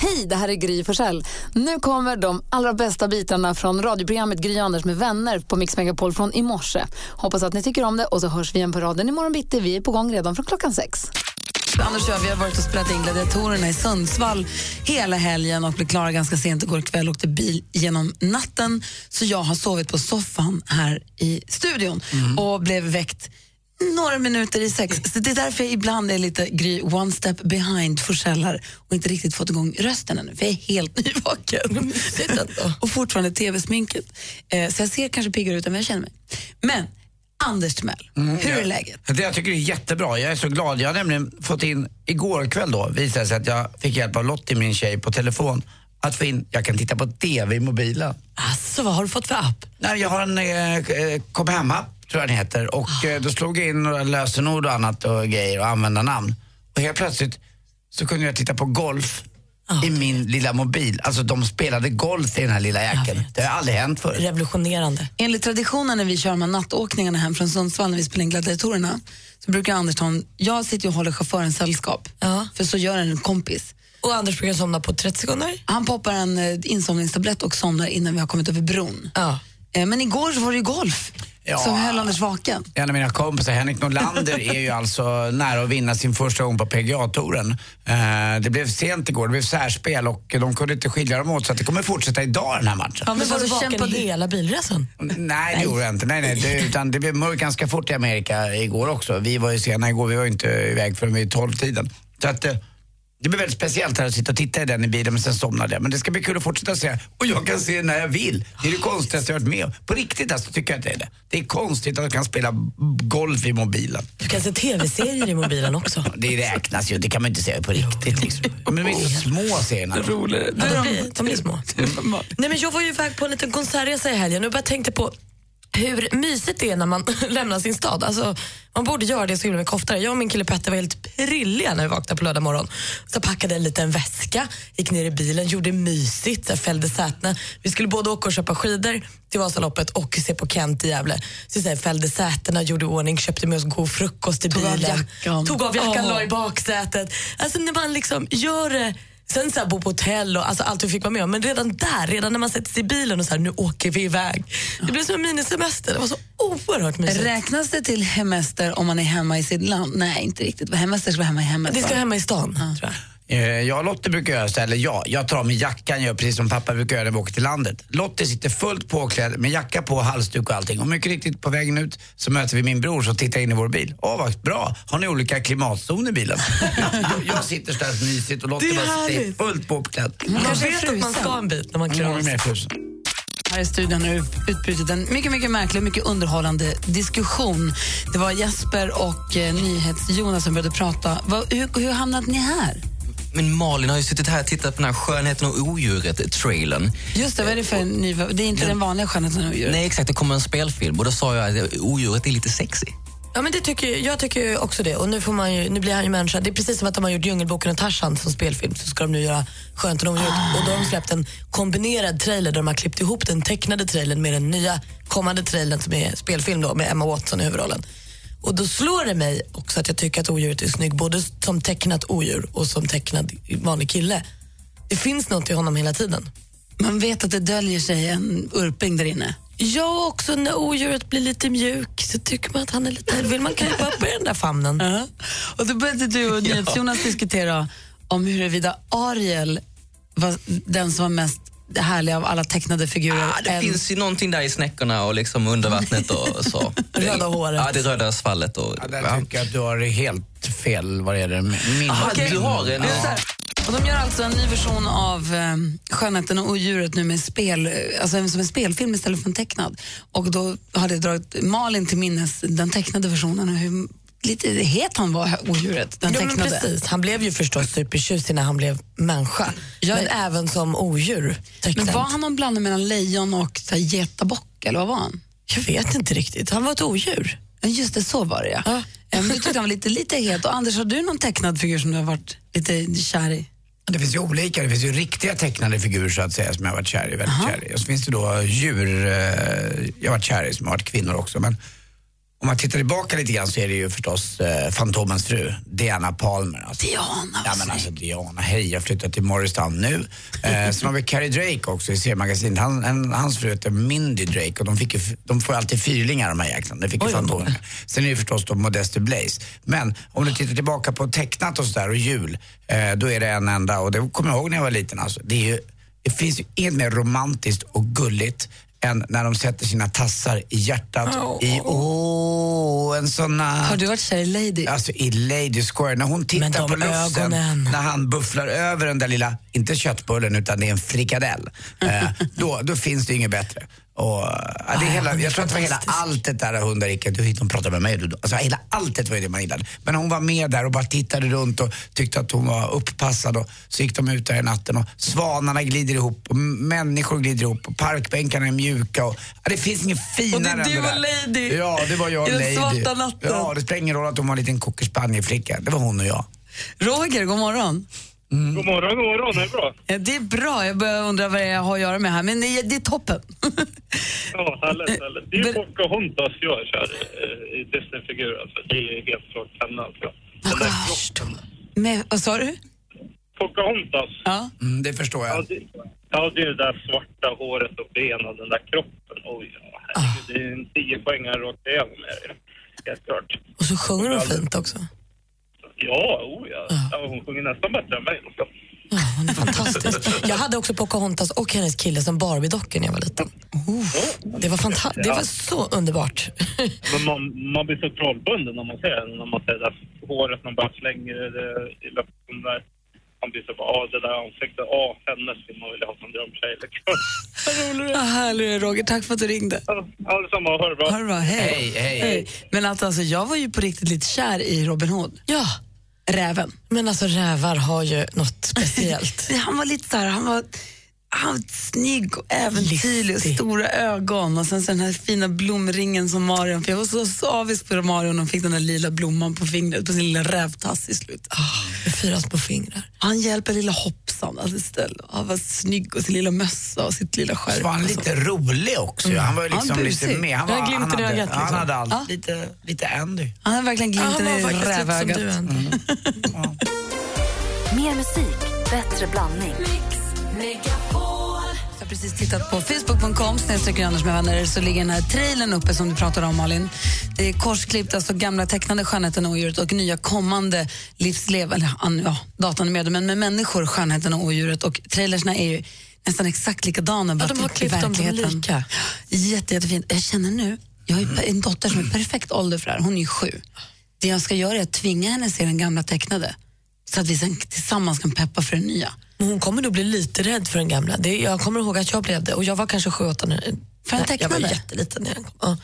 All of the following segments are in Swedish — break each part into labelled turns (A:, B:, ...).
A: Hej, det här är Gry Forssell. Nu kommer de allra bästa bitarna från radioprogrammet Gry Anders med vänner på Mix Megapol från i morse. Hoppas att ni tycker om det och så hörs vi igen på raden imorgon bitti. Vi är på gång redan från klockan sex. Anders och jag vi har varit och spelat in Gladiatorerna i Sundsvall hela helgen och blev klara ganska sent igår kväll och åkte bil genom natten. Så jag har sovit på soffan här i studion och blev väckt några minuter i sex. Så det är därför jag ibland är lite gry one step behind Forsell och inte riktigt fått igång rösten ännu, för jag är helt nyvaken. och fortfarande tv-sminket. Eh, så jag ser kanske piggare ut än vad jag känner mig. Men Anders Timell, hur är läget?
B: Det jag tycker det är jättebra. Jag är så glad. Jag har nämligen fått in, igår kväll då, visade sig att jag fick hjälp av Lottie, min tjej, på telefon. Att få in, jag kan titta på TV i mobilen.
C: Alltså, vad har du fått för app?
B: Nej, jag har en eh, eh, kom hemma tror jag den heter. Och eh, då slog jag in några lösenord och annat och grejer och användarnamn. Och helt plötsligt så kunde jag titta på golf i min lilla mobil. Alltså de spelade golf i den här lilla jäkeln. Det har aldrig hänt förut.
C: Revolutionerande.
A: Enligt traditionen när vi kör här nattåkningarna hem från Sundsvall när vi spelar in Gladiatorerna så brukar Anders ta en, jag sitter och håller chauffören sällskap,
C: Ja.
A: för så gör en kompis.
C: Och Anders brukar somna på 30 sekunder.
A: Han poppar en eh, insomningstablett och somnar innan vi har kommit över bron.
C: Ja.
A: Eh, men igår så var det ju golf
B: Ja.
A: som höll Anders vaken.
B: En av mina kompisar, Henrik Norlander, är ju alltså nära att vinna sin första gång på PGA-touren. Eh, det blev sent igår, det blev särspel och de kunde inte skilja dem åt så att det kommer fortsätta idag den här matchen.
C: Ja, men var
A: så
C: du vaken
A: kämpade-
C: hela bilresan?
B: Nej, det gjorde jag inte. Nej, nej, det, utan det blev mörkt ganska fort i Amerika igår också. Vi var ju sena igår, vi var ju inte iväg förrän vid tolvtiden. Så att, eh, det blev väldigt speciellt här att sitta och titta i den i bilen men sen somnade jag. Men det ska bli kul att fortsätta se. Och jag kan se när jag vill. Det är det konstigaste jag varit med om. På riktigt alltså tycker jag att det är det. Det är konstigt att jag kan spela golf i mobilen.
C: Du kan se tv-serier i mobilen också.
B: Det räknas ju, det kan man inte säga på riktigt. Liksom. Men de är så små serierna.
C: Ja, de, blir, de blir små. Nej, men jag var ju iväg på en liten konsertresa i helgen och bara tänkte på hur mysigt det är när man lämnar sin stad. Alltså, man borde göra det så himla mycket oftare. Jag och min kille Petter var helt prilliga när vi vaknade på lördag morgon. Så packade en liten väska, gick ner i bilen, gjorde mysigt, så fällde sätena. Vi skulle både åka och köpa skidor till Vasaloppet och se på Kent i Gävle. Så, så här, fällde sätena, gjorde ordning, köpte med oss god frukost i
A: Tog av
C: bilen.
A: jackan.
C: Tog av jackan,
A: Åh.
C: la i baksätet. Alltså när man liksom gör det Sen så här, bo på hotell och alltså, allt vi fick vara med om. Men redan där, redan när man sätter sig i bilen och så här, nu åker vi iväg. Det blev som en minisemester. Det var så oerhört mysigt.
A: Räknas det till hemester om man är hemma i sitt land? Nej, inte riktigt. Hemester ska vara hemma i hemmet.
C: Det ska
A: va?
C: hemma i stan, tror jag.
B: Eh, Jag och Lottie brukar göra så, eller ja, jag tar av mig jackan, gör precis som pappa brukar göra när vi åker till landet. Lottie sitter fullt påklädd med jacka på, halsduk och allting. Och mycket riktigt på vägen ut så möter vi min bror som tittar in i vår bil. Åh vad bra, har ni olika klimatzoner i bilen? jag sitter så där mysigt och Lottie bara sitter fullt påklädd.
C: Man
A: kanske
C: vet att man ska en bit när man klär av sig.
A: Här i studion har utbrutit en mycket, mycket märklig och mycket underhållande diskussion. Det var Jesper och eh, NyhetsJonas som började prata. Vad, hur, hur hamnade ni här?
D: Men Malin har ju suttit här och tittat på den här Skönheten och odjuret-trailern.
A: Just det, vad är det för en ny... Det är inte den vanliga skönheten och odjuret.
D: Nej, exakt. Det kommer en spelfilm och då sa jag att odjuret är lite sexy.
C: Ja, men det tycker, jag tycker också det. Och nu, får man ju, nu blir han ju människa. Det är precis som att de har gjort Djungelboken och Tarzan som spelfilm. Så ska de nu göra Skönheten och odjuret. Och då har de släppt en kombinerad trailer där de har klippt ihop den tecknade trailern med den nya kommande trailern som är spelfilm då, med Emma Watson i huvudrollen. Och då slår det mig också att jag tycker att odjuret är snygg både som tecknat odjur och som tecknad vanlig kille. Det finns något i honom hela tiden.
A: Man vet att det döljer sig en urping där inne.
C: Ja, också när odjuret blir lite mjuk så tycker man att han är lite... vill man krypa upp i den där famnen.
A: Ja. Och då började du och NyhetsJonas diskutera om huruvida Ariel var den som var mest härlig av alla tecknade figurer.
D: Ah, det
A: än-
D: finns ju någonting där i snäckorna och liksom under vattnet och så.
C: Röda håret.
D: Ja, det röda svallet. Och,
B: Ja, där tycker jag att du har helt fel vad det gäller min.
D: Ah, du har en...
A: Det här. Och de gör alltså en ny version av eh, Skönheten och odjuret nu med spel, eh, alltså som en spelfilm istället för en tecknad. Och då hade jag dragit Malin till minnes den tecknade versionen och hur lite het han var, odjuret, den
C: Ja, men
A: tecknade.
C: precis. Han blev ju förstås supertjusig när han blev människa. Men även som odjur.
A: Men var han någon blandning mellan lejon och getabock, eller vad var han?
C: Jag vet inte riktigt. Han var ett odjur.
A: Just det, så var det ja.
C: Ja.
A: Men du tyckte han var lite, lite het. Och Anders, har du någon tecknad figur som du har varit lite kär i?
B: Det finns ju olika. Det finns ju riktiga tecknade figurer så att säga som jag har varit kär i. Väldigt kär i. Och så finns det då djur eh, jag har varit kär i som har varit kvinnor också. Men om man tittar tillbaka lite grann så är det ju förstås eh, Fantomens fru, Diana Palmer. Alltså.
A: Diana,
B: Ja men alltså Diana, hej jag flyttar till Morristown nu. Eh, sen har vi Carrie Drake också i seriemagasinet. Han, hans fru heter Mindy Drake och de, fick ju, de får alltid fyrlingar de här jäklarna. Det fick ju Fantomen. Sen är det förstås då Modeste Blaze. Men om du tittar tillbaka på tecknat och sådär och jul, eh, då är det en enda och det kommer jag ihåg när jag var liten alltså. Det, är ju, det finns ju inget mer romantiskt och gulligt än när de sätter sina tassar i hjärtat i, åh, en sån.
A: Har du varit kär i Lady?
B: Alltså i Lady Square, när hon tittar på
C: ögonen.
B: när han bufflar över den där lilla, inte köttbullen utan det är en frikadell. Eh, då, då finns det inget bättre. Och, ja, det är hela,
C: hon är
B: jag tror att det var hela alltet där hundar gick, du hit pratade med mig. Du, alltså, hela alltet var ju det man gillade. Men hon var med där och bara tittade runt och tyckte att hon var upppassad och så gick de ut där i natten och svanarna glider ihop och människor glider ihop och parkbänkarna är mjuka och ja, det finns inget finare
A: Och det är
B: än
A: du
B: det
A: och
B: där.
A: Lady.
B: Ja, det var jag
A: I
B: och
A: den
B: Lady.
A: svarta natten.
B: Ja, det spelar ingen roll att hon var en liten cockerspanielflicka. Det var hon och jag.
A: Roger, god morgon.
E: God morgon, god morgon. Det är bra.
A: Ja, Det är bra, jag börjar undra vad jag har att göra med här, men det det är toppen.
E: Ja, härligt, härligt. Det är Pocahontas jag kör eh, i Disney-figur. Alltså. Det är helt klart henne. Alltså. Den där kroppen.
A: med, vad sa du?
E: Pocahontas.
A: Ja.
B: Mm, det förstår
E: Ja,
B: jag.
E: det, ja, det är det där svarta håret och benen, den där kroppen. Oj, ja, herregud, det är en tio poängare rakt igenom. Helt klart.
C: Och så sjunger hon fint också.
E: Ja, oh, ja. ja. Hon sjunger nästan bättre än mig.
C: Ja, hon är fantastisk. Jag hade också Pocahontas och hennes kille som Barbie-dockor när jag var liten. Det var, fanta- det var så underbart.
E: Men man, man blir så trollbunden när man ser henne, när man ser det håret, man bara slänger det i luften där. Man blir så bara, ja det där ansiktet, ja henne skulle man vilja ha som drömtjej liksom.
A: Vad härlig du är, Roger. Tack för att du ringde.
E: Ja, detsamma, ha det bra.
A: Ha det bra, hej.
B: Hej, hej.
A: Men att, alltså, jag var ju på riktigt lite kär i Robin Hood.
C: Ja,
A: Räven.
C: men alltså rävar har ju något speciellt.
A: Han var lite så här, han var, han var snygg och äventyrlig och stora ögon och sen så den här fina blomringen som Marion fick. Jag var så, så avis på Marion när hon fick den där lila blomman på fingret, på sin lilla rävtass i slutet.
C: Med fyra små fingrar.
A: Han hjälper lilla hoppsan alltså istället. Han var snygg och sin lilla mössa och sitt lilla skärp.
B: Så var han
A: och så.
B: lite rolig också. Han var ju
A: Han
B: liksom
A: busig.
B: lite med. Han,
C: Han
B: var, han, hade,
C: ögat,
B: han
C: liksom.
B: hade allt.
A: Ja.
B: Lite, lite Andy.
A: Han har verkligen glimten
C: han var
A: i rävögat.
F: Mer musik, bättre blandning.
A: Jag har precis tittat på facebook.com snedstreck Anders med vänner så ligger den här trailern uppe som du pratade om Malin. Det är korsklippt, alltså gamla tecknade Skönheten och odjuret och nya kommande livslev, eller an- ja, datanimerade, men med människor, Skönheten och odjuret och trailersna är ju nästan exakt likadana. bara
C: de har
A: i
C: klippt dem
A: verkligheten.
C: lika.
A: Jätte, jättefint. Jag känner nu, jag har en dotter som är perfekt ålder för det här, hon är ju sju. Det jag ska göra är att tvinga henne att se den gamla tecknade så att vi sen tillsammans kan peppa för den nya.
C: Men hon kommer nog bli lite rädd för den gamla. Det, jag kommer ihåg att jag blev det och jag var kanske sju, åtta när
A: För en
C: Nej, Jag var
A: tecknade?
C: jätteliten när den kom. Ja.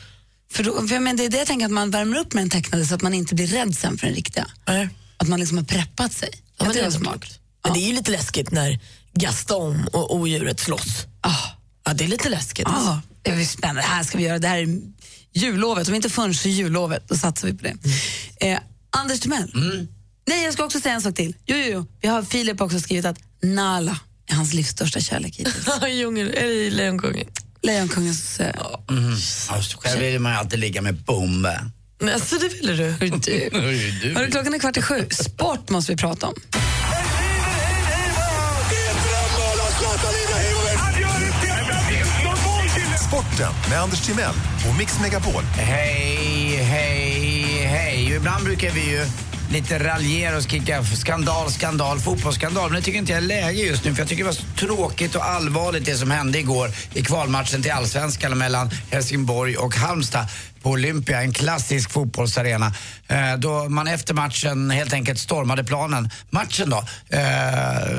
A: För, då, för jag menar, det är det jag tänker, att man värmer upp med en tecknade så att man inte blir rädd sen för den riktiga.
C: Nej.
A: Att man liksom har preppat sig.
C: Ja,
A: jag
C: men det är smart. Men det är ju lite läskigt när Gaston och odjuret slåss.
A: Ah,
C: Ja, det är lite läskigt.
A: ah, det är spännande. Det här ska vi göra. Det här är jullovet. Om inte förrän så jullovet, då satsar vi på det. Eh, Anders Timell. Nej, jag ska också säga en sak till. Jo, jo, jo. Vi har Filip också skrivit att Nala är hans livs största kärlek hittills.
C: Eller Lejonkungen.
A: Lejonkungens... Eh,
B: Alltså, själv vill man ju alltid ligga med bombe.
C: Alltså, det ville du.
A: du. Hörru, klockan är kvart i sju. Sport måste vi prata om.
G: Sporten med Anders Timell och Mix Megapol.
B: Hej, hej, hej. Ibland brukar vi ju lite raljera och skrika skandal, skandal, fotbollsskandal. Men det tycker inte jag är läge just nu för jag tycker det var så tråkigt och allvarligt det som hände igår i kvalmatchen till Allsvenskan mellan Helsingborg och Halmstad på Olympia, en klassisk fotbollsarena. Eh, då man efter matchen helt enkelt stormade planen. Matchen då, eh,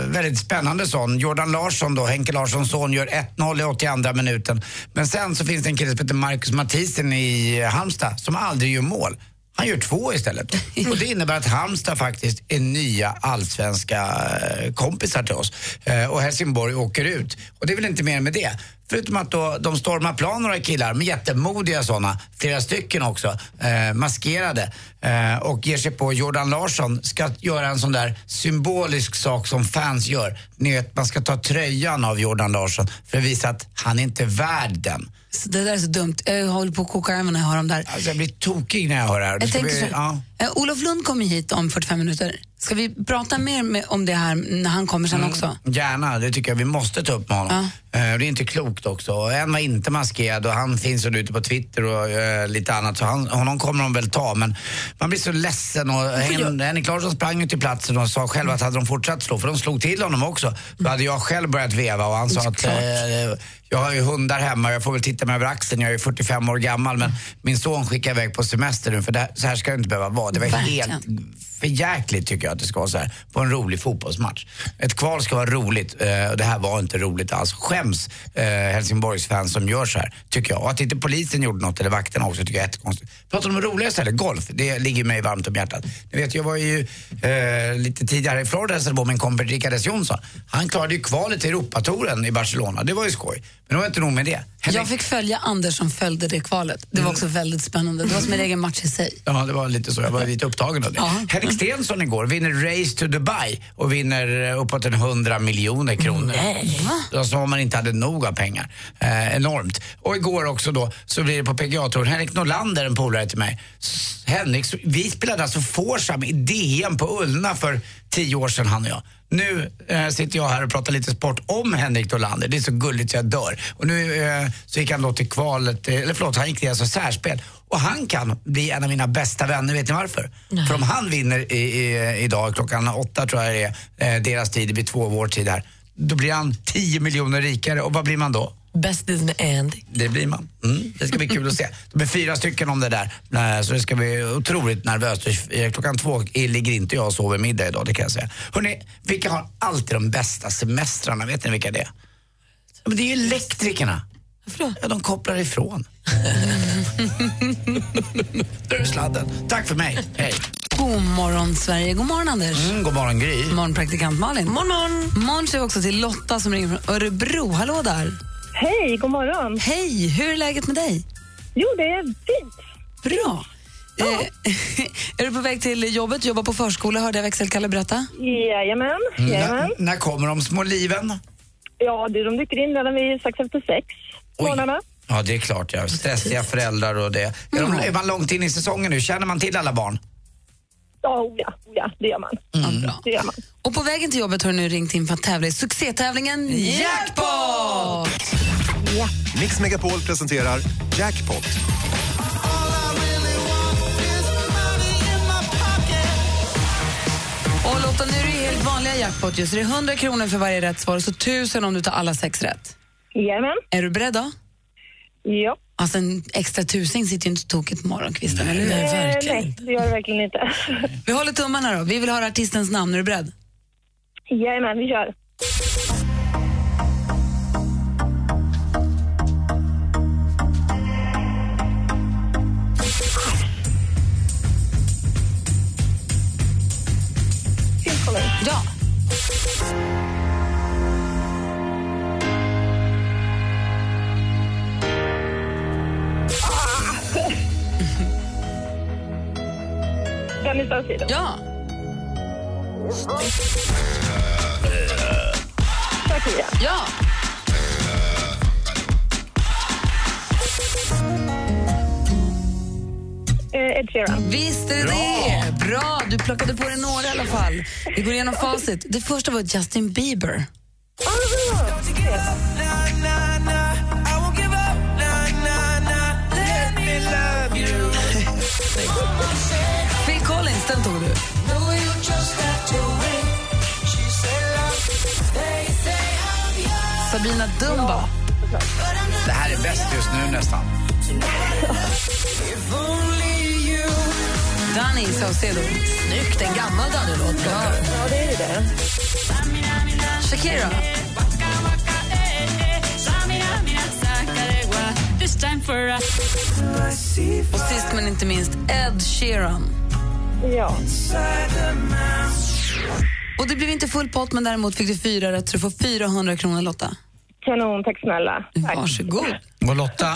B: väldigt spännande sån. Jordan Larsson då, Henke Larssons son, gör 1-0 i 82 minuten. Men sen så finns det en kille som heter Marcus Mathisen i Halmstad som aldrig gör mål. Han gör två istället. Och det innebär att Halmstad faktiskt är nya allsvenska eh, kompisar till oss. Eh, och Helsingborg åker ut. Och det är väl inte mer med det. Förutom att då, de stormar plan några killar, med jättemodiga sådana, flera stycken också, eh, maskerade eh, och ger sig på Jordan Larsson, ska göra en sån där symbolisk sak som fans gör. Ni vet, man ska ta tröjan av Jordan Larsson för att visa att han är inte är värd den.
A: Så det där är så dumt. Jag håller på att koka armen när jag hör dem där.
B: Alltså jag blir tokig när jag hör det här. Det
A: Jag tänker
B: bli-
A: så,
B: ja.
A: eh, Olof Lund kommer hit om 45 minuter. Ska vi prata mer med, om det här när han kommer sen också?
B: Gärna, det tycker jag vi måste ta upp med honom. Eh, det är inte klokt också. En var inte maskerad och han finns ute på Twitter och eh, lite annat så han, honom kommer de väl ta. Men man blir så ledsen och Hen- Henrik Larsson sprang ju till platsen och sa själv att hade de fortsatt slå, för de slog till honom också, då hade jag själv börjat veva och han sa att eh, jag har ju hundar hemma, jag får väl titta mig över axeln, jag är 45 år gammal men min son skickar iväg på semester nu för det, så här ska det inte behöva vara. Det var
A: Verkligen.
B: helt för jäkligt tycker jag att det ska vara så här på en rolig fotbollsmatch. Ett kval ska vara roligt eh, och det här var inte roligt alls. Skäms eh, Helsingborgs fans som gör så här, tycker jag. Och att inte polisen gjorde något, eller vakterna också, tycker jag är jättekonstigt. Pratar om det roliga istället, golf. Det ligger mig varmt om hjärtat. Ni vet, jag var ju eh, lite tidigare i Florida och hälsade på min kompis Rickard S Jonsson. Han klarade ju kvalet till Europatouren i Barcelona. Det var ju skoj. Men det var inte nog med det.
A: Jag fick följa Anders som följde det kvalet. Det var också väldigt spännande. Det var som en egen match i sig.
B: Ja, det var lite så. Jag var lite upptagen av det. Henrik Stenson igår vinner Race to Dubai och vinner eh, uppåt en 100 miljoner kronor.
A: Nej.
B: Ja, Som om man inte hade nog av pengar. Eh, enormt. Och igår också då så blir det på PGA-touren. Henrik Norlander, en polare till mig. Henrik, vi spelade alltså Foursome i DM på Ullna för tio år sedan han och jag. Nu eh, sitter jag här och pratar lite sport om Henrik Norlander. Det är så gulligt så jag dör. Och nu eh, så gick han då till kvalet, eh, eller förlåt, han gick till alltså särspel. Och han kan bli en av mina bästa vänner, vet ni varför? För om han vinner i, i, idag klockan åtta tror jag det är, eh, deras tid, det blir två vår tid här. Då blir han 10 miljoner rikare och vad blir man då?
C: Bästis med Andy.
B: Det blir man. Mm, det ska bli kul att se. De är fyra stycken om det där. Eh, Så det ska bli otroligt nervöst. Eh, Klockan två ligger inte jag och sover middag idag, det kan jag säga. Hörrni, vilka har alltid de bästa semestrarna? Vet ni vilka det är? Men det är ju elektrikerna. Ja, de kopplar ifrån. Där är sladden. Tack för mig. Hej.
A: God morgon, Sverige. God morgon, Anders.
B: Mm, god morgon, Gry.
A: God morgon, praktikant Malin.
C: Morgon, morgon.
A: Morgon vi också till Lotta som ringer från Örebro. Hallå där.
H: Hej, god morgon.
A: Hej, hur är läget med dig?
H: Jo, det är fint.
A: Bra. Eh, är du på väg till jobbet? Jobbar på förskola, hörde jag växelkalle berätta.
H: Jajamän, jajamän.
B: När, när kommer de små liven?
H: Ja, du, de dyker in redan vid strax efter sex på morgnarna.
B: Ja, det är klart. Ja. Stressiga föräldrar och det. Är, de, är man långt in i säsongen nu? Känner man till alla barn?
H: Ja, oh ja, oh ja, det gör man. Det gör man.
A: Och på vägen till jobbet har du nu ringt in för att tävla i succétävlingen Jackpot!
G: Mix Megapol presenterar Jackpot.
A: Och Lotta, nu är det helt vanliga jackpot just. Det är 100 kronor för varje rätt svar och så 1000 om du tar alla sex rätt.
H: Jajamän.
A: Är du beredd då?
H: Ja.
A: Alltså en extra tusing sitter ju inte tokigt på morgonkvisten, eller hur?
H: Eh, nej, det gör det verkligen inte.
A: Vi håller tummarna då. Vi vill höra artistens namn. Är du beredd?
H: Jajamän, vi kör. Dennis Saucedo.
A: Ja.
H: Shakira.
A: Ja.
H: Eh, Ed Sheeran.
A: Visst är det det! Bra! Du plockade på dig några i alla fall. Vi går igenom facit. Det första var Justin Bieber. Phil Tog du. Sabina Dumba.
B: Det här är bäst just nu nästan.
A: Danny Saucedo.
C: Snyggt, en gammal Danny-låt.
A: Ja.
H: Ja, det är det.
A: Shakira.
I: time for a...
A: Och sist men inte minst Ed Sheeran.
H: Ja.
A: Och det blev inte full pott, men däremot fick du fyra rätt, så du får 400 kronor Lotta.
H: Kanon, tack snälla. Tack.
A: Varsågod.
B: Och Lotta,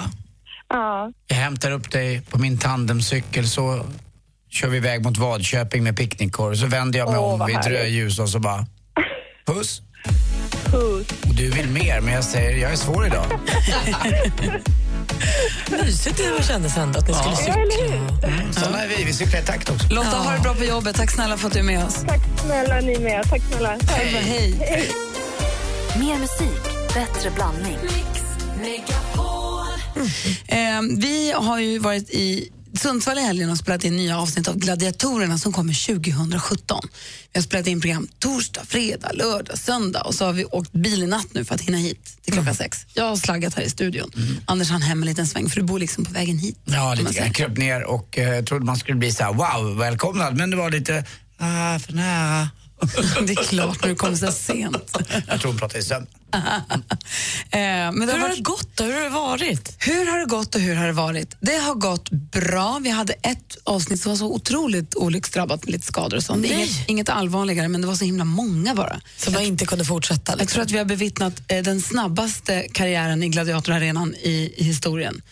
H: Ja.
B: jag hämtar upp dig på min tandemcykel så kör vi iväg mot Vadköping med picknickkorg. Så vänder jag mig
H: Åh,
B: om
H: vad
B: vid ett
H: härligt.
B: rödljus och så bara... Puss.
H: Puss.
B: Och du vill mer, men jag säger jag är svår idag.
C: Mysigt det kändes ändå att ni skulle cykla.
B: Mm, såna är vi. Vi cyklar i takt också.
A: Lotta, ha det bra på jobbet. Tack snälla för att du är med oss.
H: Tack snälla ni med. Tack snälla.
A: Hej. Hej.
H: Hej.
F: Mer musik, bättre blandning.
A: Eh, vi har ju varit i Sundsvall i helgen och spelat in nya avsnitt av Gladiatorerna som kommer 2017. Vi har spelat in program torsdag, fredag, lördag, söndag och så har vi åkt bil i natt nu för att hinna hit till klockan sex. Jag har slaggat här i studion. Anders han hem en liten sväng för du bor liksom på vägen hit.
B: Ja, lite grann. Kröp ner och eh, trodde man skulle bli så här, wow, välkomnad. Men det var lite, ah, för nära.
A: Det är klart när du kommer så sent.
B: Jag tror hon pratade i sömn.
A: Eh, men det
C: Hur har
A: varit-
C: det gått då? Hur har det varit?
A: Hur har det gått och hur har det varit? Det har gått bra. Vi hade ett avsnitt som var så otroligt olycksdrabbat med lite skador och sånt. Inget, inget allvarligare, men det var så himla många bara.
C: Som man inte kunde fortsätta?
A: Jag
C: Liksom.
A: tror att vi har bevittnat eh, den snabbaste karriären i gladiatorarenan i, i historien.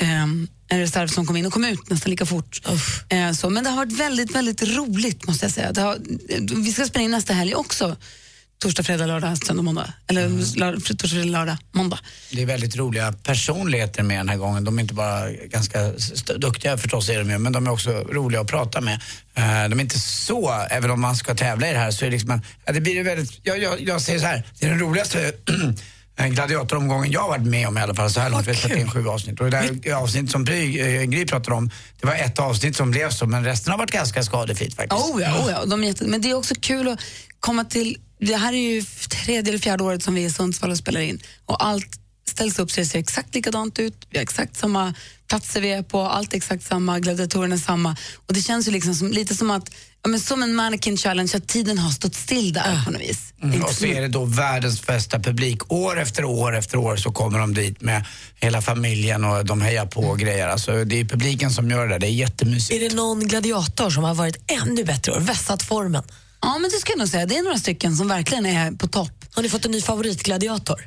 A: Ehm, en reserv som kom in och kom ut nästan lika fort. Eh, så, men det har varit väldigt, väldigt roligt måste jag säga. Har, eh, vi ska spela in nästa helg också. Torsdag, fredag, lördag, söndag, måndag. Eller lördag, torsdag, fredag, lördag, måndag.
B: Det är väldigt roliga personligheter med den här gången. De är inte bara ganska duktiga förstås är de ju, men de är också roliga att prata med. Eh, de är inte så, även om man ska tävla i det här så är det liksom en, ja, det blir väldigt, jag, jag, jag säger så här, det är den roligaste gladiatoromgången jag varit med om i alla fall så här långt. Vi har in sju avsnitt. Och det där avsnitt som eh, Gry pratade om, det var ett avsnitt som blev så, men resten har varit ganska skadefritt faktiskt.
A: Oh ja, oh ja. De är jätte... Men det är också kul att komma till... Det här är ju tredje eller fjärde året som vi är i Sundsvall och spelar in. Och allt ställs upp så det ser exakt likadant ut. Vi har exakt samma platser vi är på, allt är exakt samma, gladiatorerna är samma. Och det känns ju liksom som, lite som att, ja, men som en mannequin challenge, att tiden har stått still där på något vis.
B: Mm, och så är det då världens bästa publik. År efter år efter år så kommer de dit med hela familjen och de hejar på och grejer. Alltså, det är publiken som gör det, det är jättemysigt.
C: Är det någon gladiator som har varit ännu bättre och vässat formen?
A: Ja, men det ska jag nog säga. Det är några stycken som verkligen är på topp.
C: Har ni fått en ny favoritgladiator?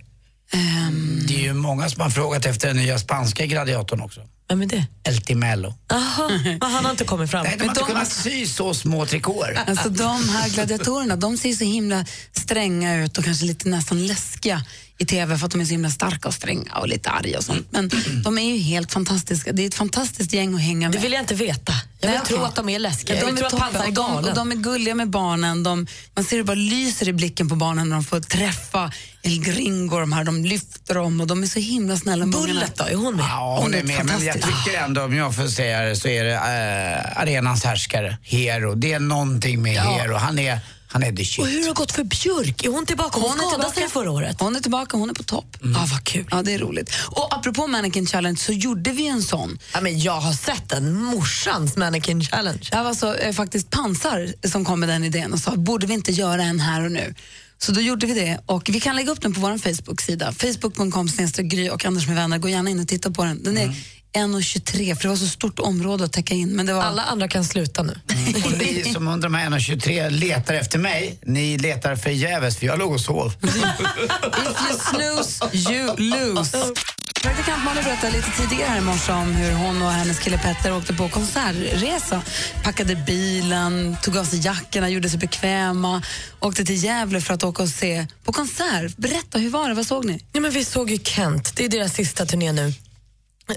B: Det är ju många som har frågat efter den nya spanska gladiatorn också.
C: Vem är det?
B: El Timello.
C: Jaha, men han har inte kommit fram.
B: Nej, de har inte
A: de-
B: kunnat sy så små trikåer.
A: Alltså de här gladiatorerna, de ser så himla stränga ut och kanske lite nästan läskiga i TV för att de är så himla starka och stränga och lite arga och sånt. Men de är ju helt fantastiska. Det är ett fantastiskt gäng att hänga med.
C: Det vill jag inte veta. Jag vill
A: Nej,
C: tro
A: okej.
C: att de är läskiga.
A: Ja, de är
C: att
A: toppen. och de, och de är gulliga med barnen. De, man ser det bara lyser i blicken på barnen när de får träffa El Gringo. De, här, de lyfter dem och de är så himla snälla.
C: Bullet då, är hon med?
B: Ja, hon är med, men jag tycker ändå, om jag får säga det, så är det äh, arenans härskare, Hero. Det är någonting med
C: Ja.
B: Hero. Han är, han är the shit.
C: Och hur har det gått för Björk? Är hon tillbaka? Hon,
A: Hon är
C: skadade
A: tillbaka.
C: sig förra året.
A: Hon är tillbaka, hon är på topp.
C: Ja, vad kul.
A: Ja, det är roligt. Och apropå Mannequin Challenge så gjorde vi en sån.
C: Ja, men jag har sett den, morsans mannequin challenge.
A: Det var så, eh, faktiskt Pansar som kom med den idén och sa, borde vi inte göra en här och nu? Så då gjorde vi det och vi kan lägga upp den på vår Facebook-sida. Facebook.com Gry och Anders med vänner. Gå gärna in och titta på den. Den är 1,23 för det var så stort område att täcka in. Men det var...
C: Alla andra kan sluta nu.
B: Och ni som under de här 1,23 letar efter mig, ni letar förgäves för jag låg och sov.
A: If you snooze, you lose. Praktikant Malin berättade lite tidigare här i morse om hur hon och hennes kille Petter åkte på konsertresa. Packade bilen, tog av sig jackorna, gjorde sig bekväma. Åkte till Gävle för att åka och se på konsert. Berätta, hur var det? Vad såg ni?
C: Ja, men vi såg ju Kent, det är deras sista turné nu.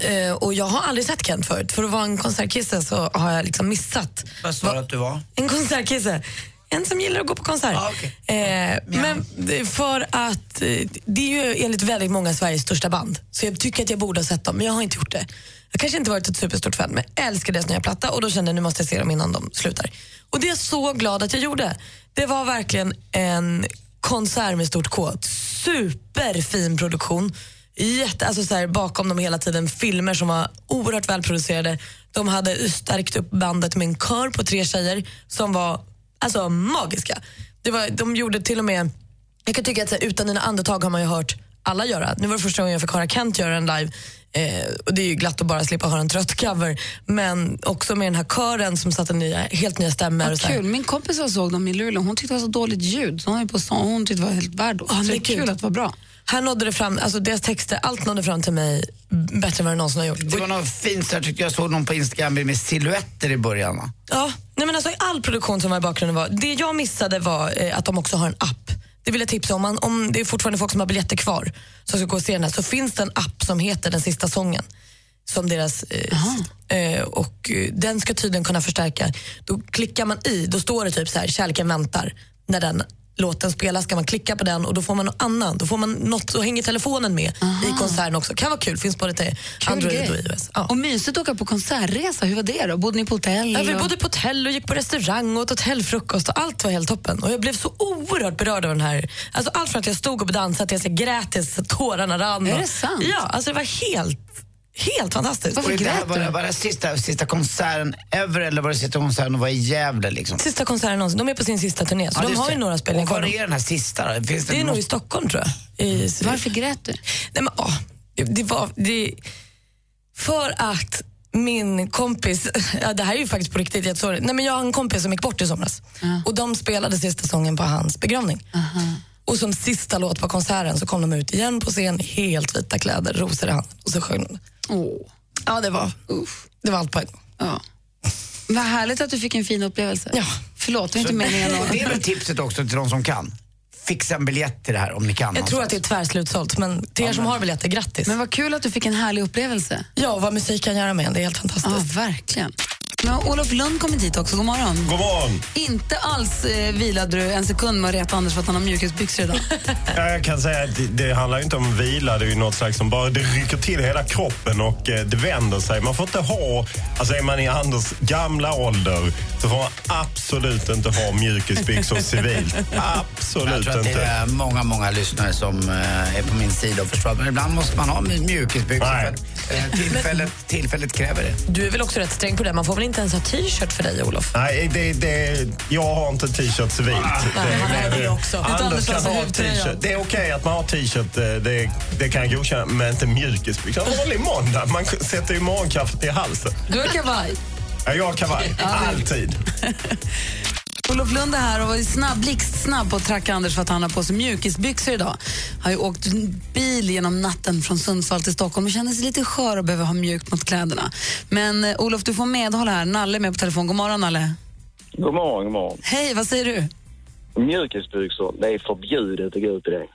C: Eh, och jag har aldrig sett Kent förut. För att vara en konsertkisse så har jag liksom missat.
B: Vad sa du att du var?
C: En konsertkisse. En som gillar att gå på konsert.
B: Ah,
C: eh, men det- för att eh, det är ju enligt väldigt många Sveriges största band. Så jag tycker att jag borde ha sett dem, men jag har inte gjort det. Jag kanske inte varit ett superstort fan, men jag älskar deras nya platta och då kände jag nu måste jag se dem innan de slutar. Och det är jag så glad att jag gjorde. Det var verkligen en konsert med stort K. Superfin produktion. Jätte, alltså så här, bakom dem hela tiden filmer som var oerhört välproducerade. De hade stärkt upp bandet med en kör på tre tjejer som var alltså, magiska. Det var, de gjorde till och med, jag kan tycka att så här, utan dina andetag har man ju hört alla göra. Nu var det första gången jag fick höra Kent göra en live Eh, och det är ju glatt att bara slippa höra en trött cover. Men också med den här kören som satte nya, helt nya stämmor. Här.
A: kul. Min kompis jag såg dem i Luleå, hon tyckte det var så dåligt ljud. Så hon, är på sång, hon tyckte det var helt värd.
C: Ja,
A: så det är kul att det var bra.
C: Här nådde det fram, alltså deras texter, allt nådde fram till mig bättre än vad det någonsin har gjort.
B: Det var något fint, jag tyckte jag såg någon på Instagram med silhuetter i början. Va?
C: Ja, nej men alltså all produktion som var i bakgrunden var, det jag missade var eh, att de också har en app. Det vill jag tipsa om. Man, om det är fortfarande folk som har biljetter kvar som ska gå och se den här, så finns det en app som heter Den sista sången. Som deras, eh, eh, och eh, den ska tydligen kunna förstärka. Då klickar man i, då står det typ så här, kärleken väntar. När den låten spelas ska man klicka på den och då får man något annat. Då får man något, så hänger telefonen med i konserten också. Kan vara kul, finns både till
A: Kul
C: Android
A: grej.
C: och iOS. Ja.
A: Och mysigt att åka på konsertresa. Hur var det då? Bodde ni på hotell?
C: Ja, vi
A: och-
C: bodde på hotell och gick på restaurang och åt hotellfrukost och allt var helt toppen. Och jag blev så oerhört berörd av den här... Alltså allt från att jag stod och dansade till att jag grät tills tårarna rann.
A: Är det sant?
C: Ja, alltså det var helt, helt fantastiskt.
B: Och det här, var, det, var det sista, sista konserten ever eller var det sista konserten och var i Gävle? Liksom?
C: Sista konserten någonsin. De är på sin sista turné, så
B: Ja,
C: de har ju
B: det.
C: några spelningar
B: Och var
C: kvar.
B: är den här sista då? Finns
C: Det är nog i Stockholm tror jag. I,
A: Varför grät du?
C: Nej, men, åh, det var... Det, för att min kompis, ja, det här är ju faktiskt på riktigt, jag, sorry. Nej, men jag har en kompis som gick bort i somras och de spelade sista sången på hans begravning. Och som sista låt på konserten så kom de ut igen på scen i helt vita kläder, rosor i handen och så sjöng de.
A: Åh.
C: Ja, det var, det var allt på en gång.
A: Ja. Vad härligt att du fick en fin upplevelse.
C: Ja.
A: Förlåt, det var inte meningen
B: det är väl tipset också till de som kan. Fixa en biljett till det här om ni kan.
C: Jag tror att det är tvärslutsålt, men till er som har biljetter, grattis.
A: Men vad kul att du fick en härlig upplevelse.
C: Ja, och vad musik kan göra med en, det är helt
A: Ja,
C: fantastiskt.
A: verkligen. Men har Olof Lund kommit hit också. God morgon.
I: God morgon.
A: Inte alls eh, vilade du en sekund med att reta Anders för att han har mjukisbyxor idag.
I: Ja, jag kan säga att det, det handlar inte om vila, det är ju något slags som bara det rycker till hela kroppen och eh, det vänder sig. Man får inte ha, alltså är man i Anders gamla ålder så får man absolut inte ha mjukisbyxor civilt.
B: Jag
I: Absolut
B: tror att det
I: inte.
B: är många, många lyssnare som eh, är på min sida och förstår. Men ibland måste man ha mjukisbyxor för
I: Nej.
B: att eh, tillfället, tillfället kräver det.
C: Du är väl också rätt sträng på det, man får väl inte ens ha t-shirt för dig, Olof?
I: Nej, det, det, jag har inte t-shirt civilt.
C: Det också. Utan
I: Anders kan ha t-shirt. Det är okej att man har t-shirt, eh, det, det kan jag godkänna, men inte mjukisbyxor. En vanlig måndag, man sätter ju morgonkaffet i halsen.
A: Du har kavaj.
I: Ja, jag har kavaj, alltid.
A: Olof Lund är här och var snabb, blixtsnabb på att tracka Anders för att han har på sig mjukisbyxor idag. Har ju åkt bil genom natten från Sundsvall till Stockholm och känner sig lite skör och behöver ha mjukt mot kläderna. Men eh, Olof, du får medhåll här. Nalle är med på telefon. God morgon, Nalle.
J: God morgon, god morgon.
A: Hej, vad säger du?
J: Mjukisbyxor, det är förbjudet att gå ut i det.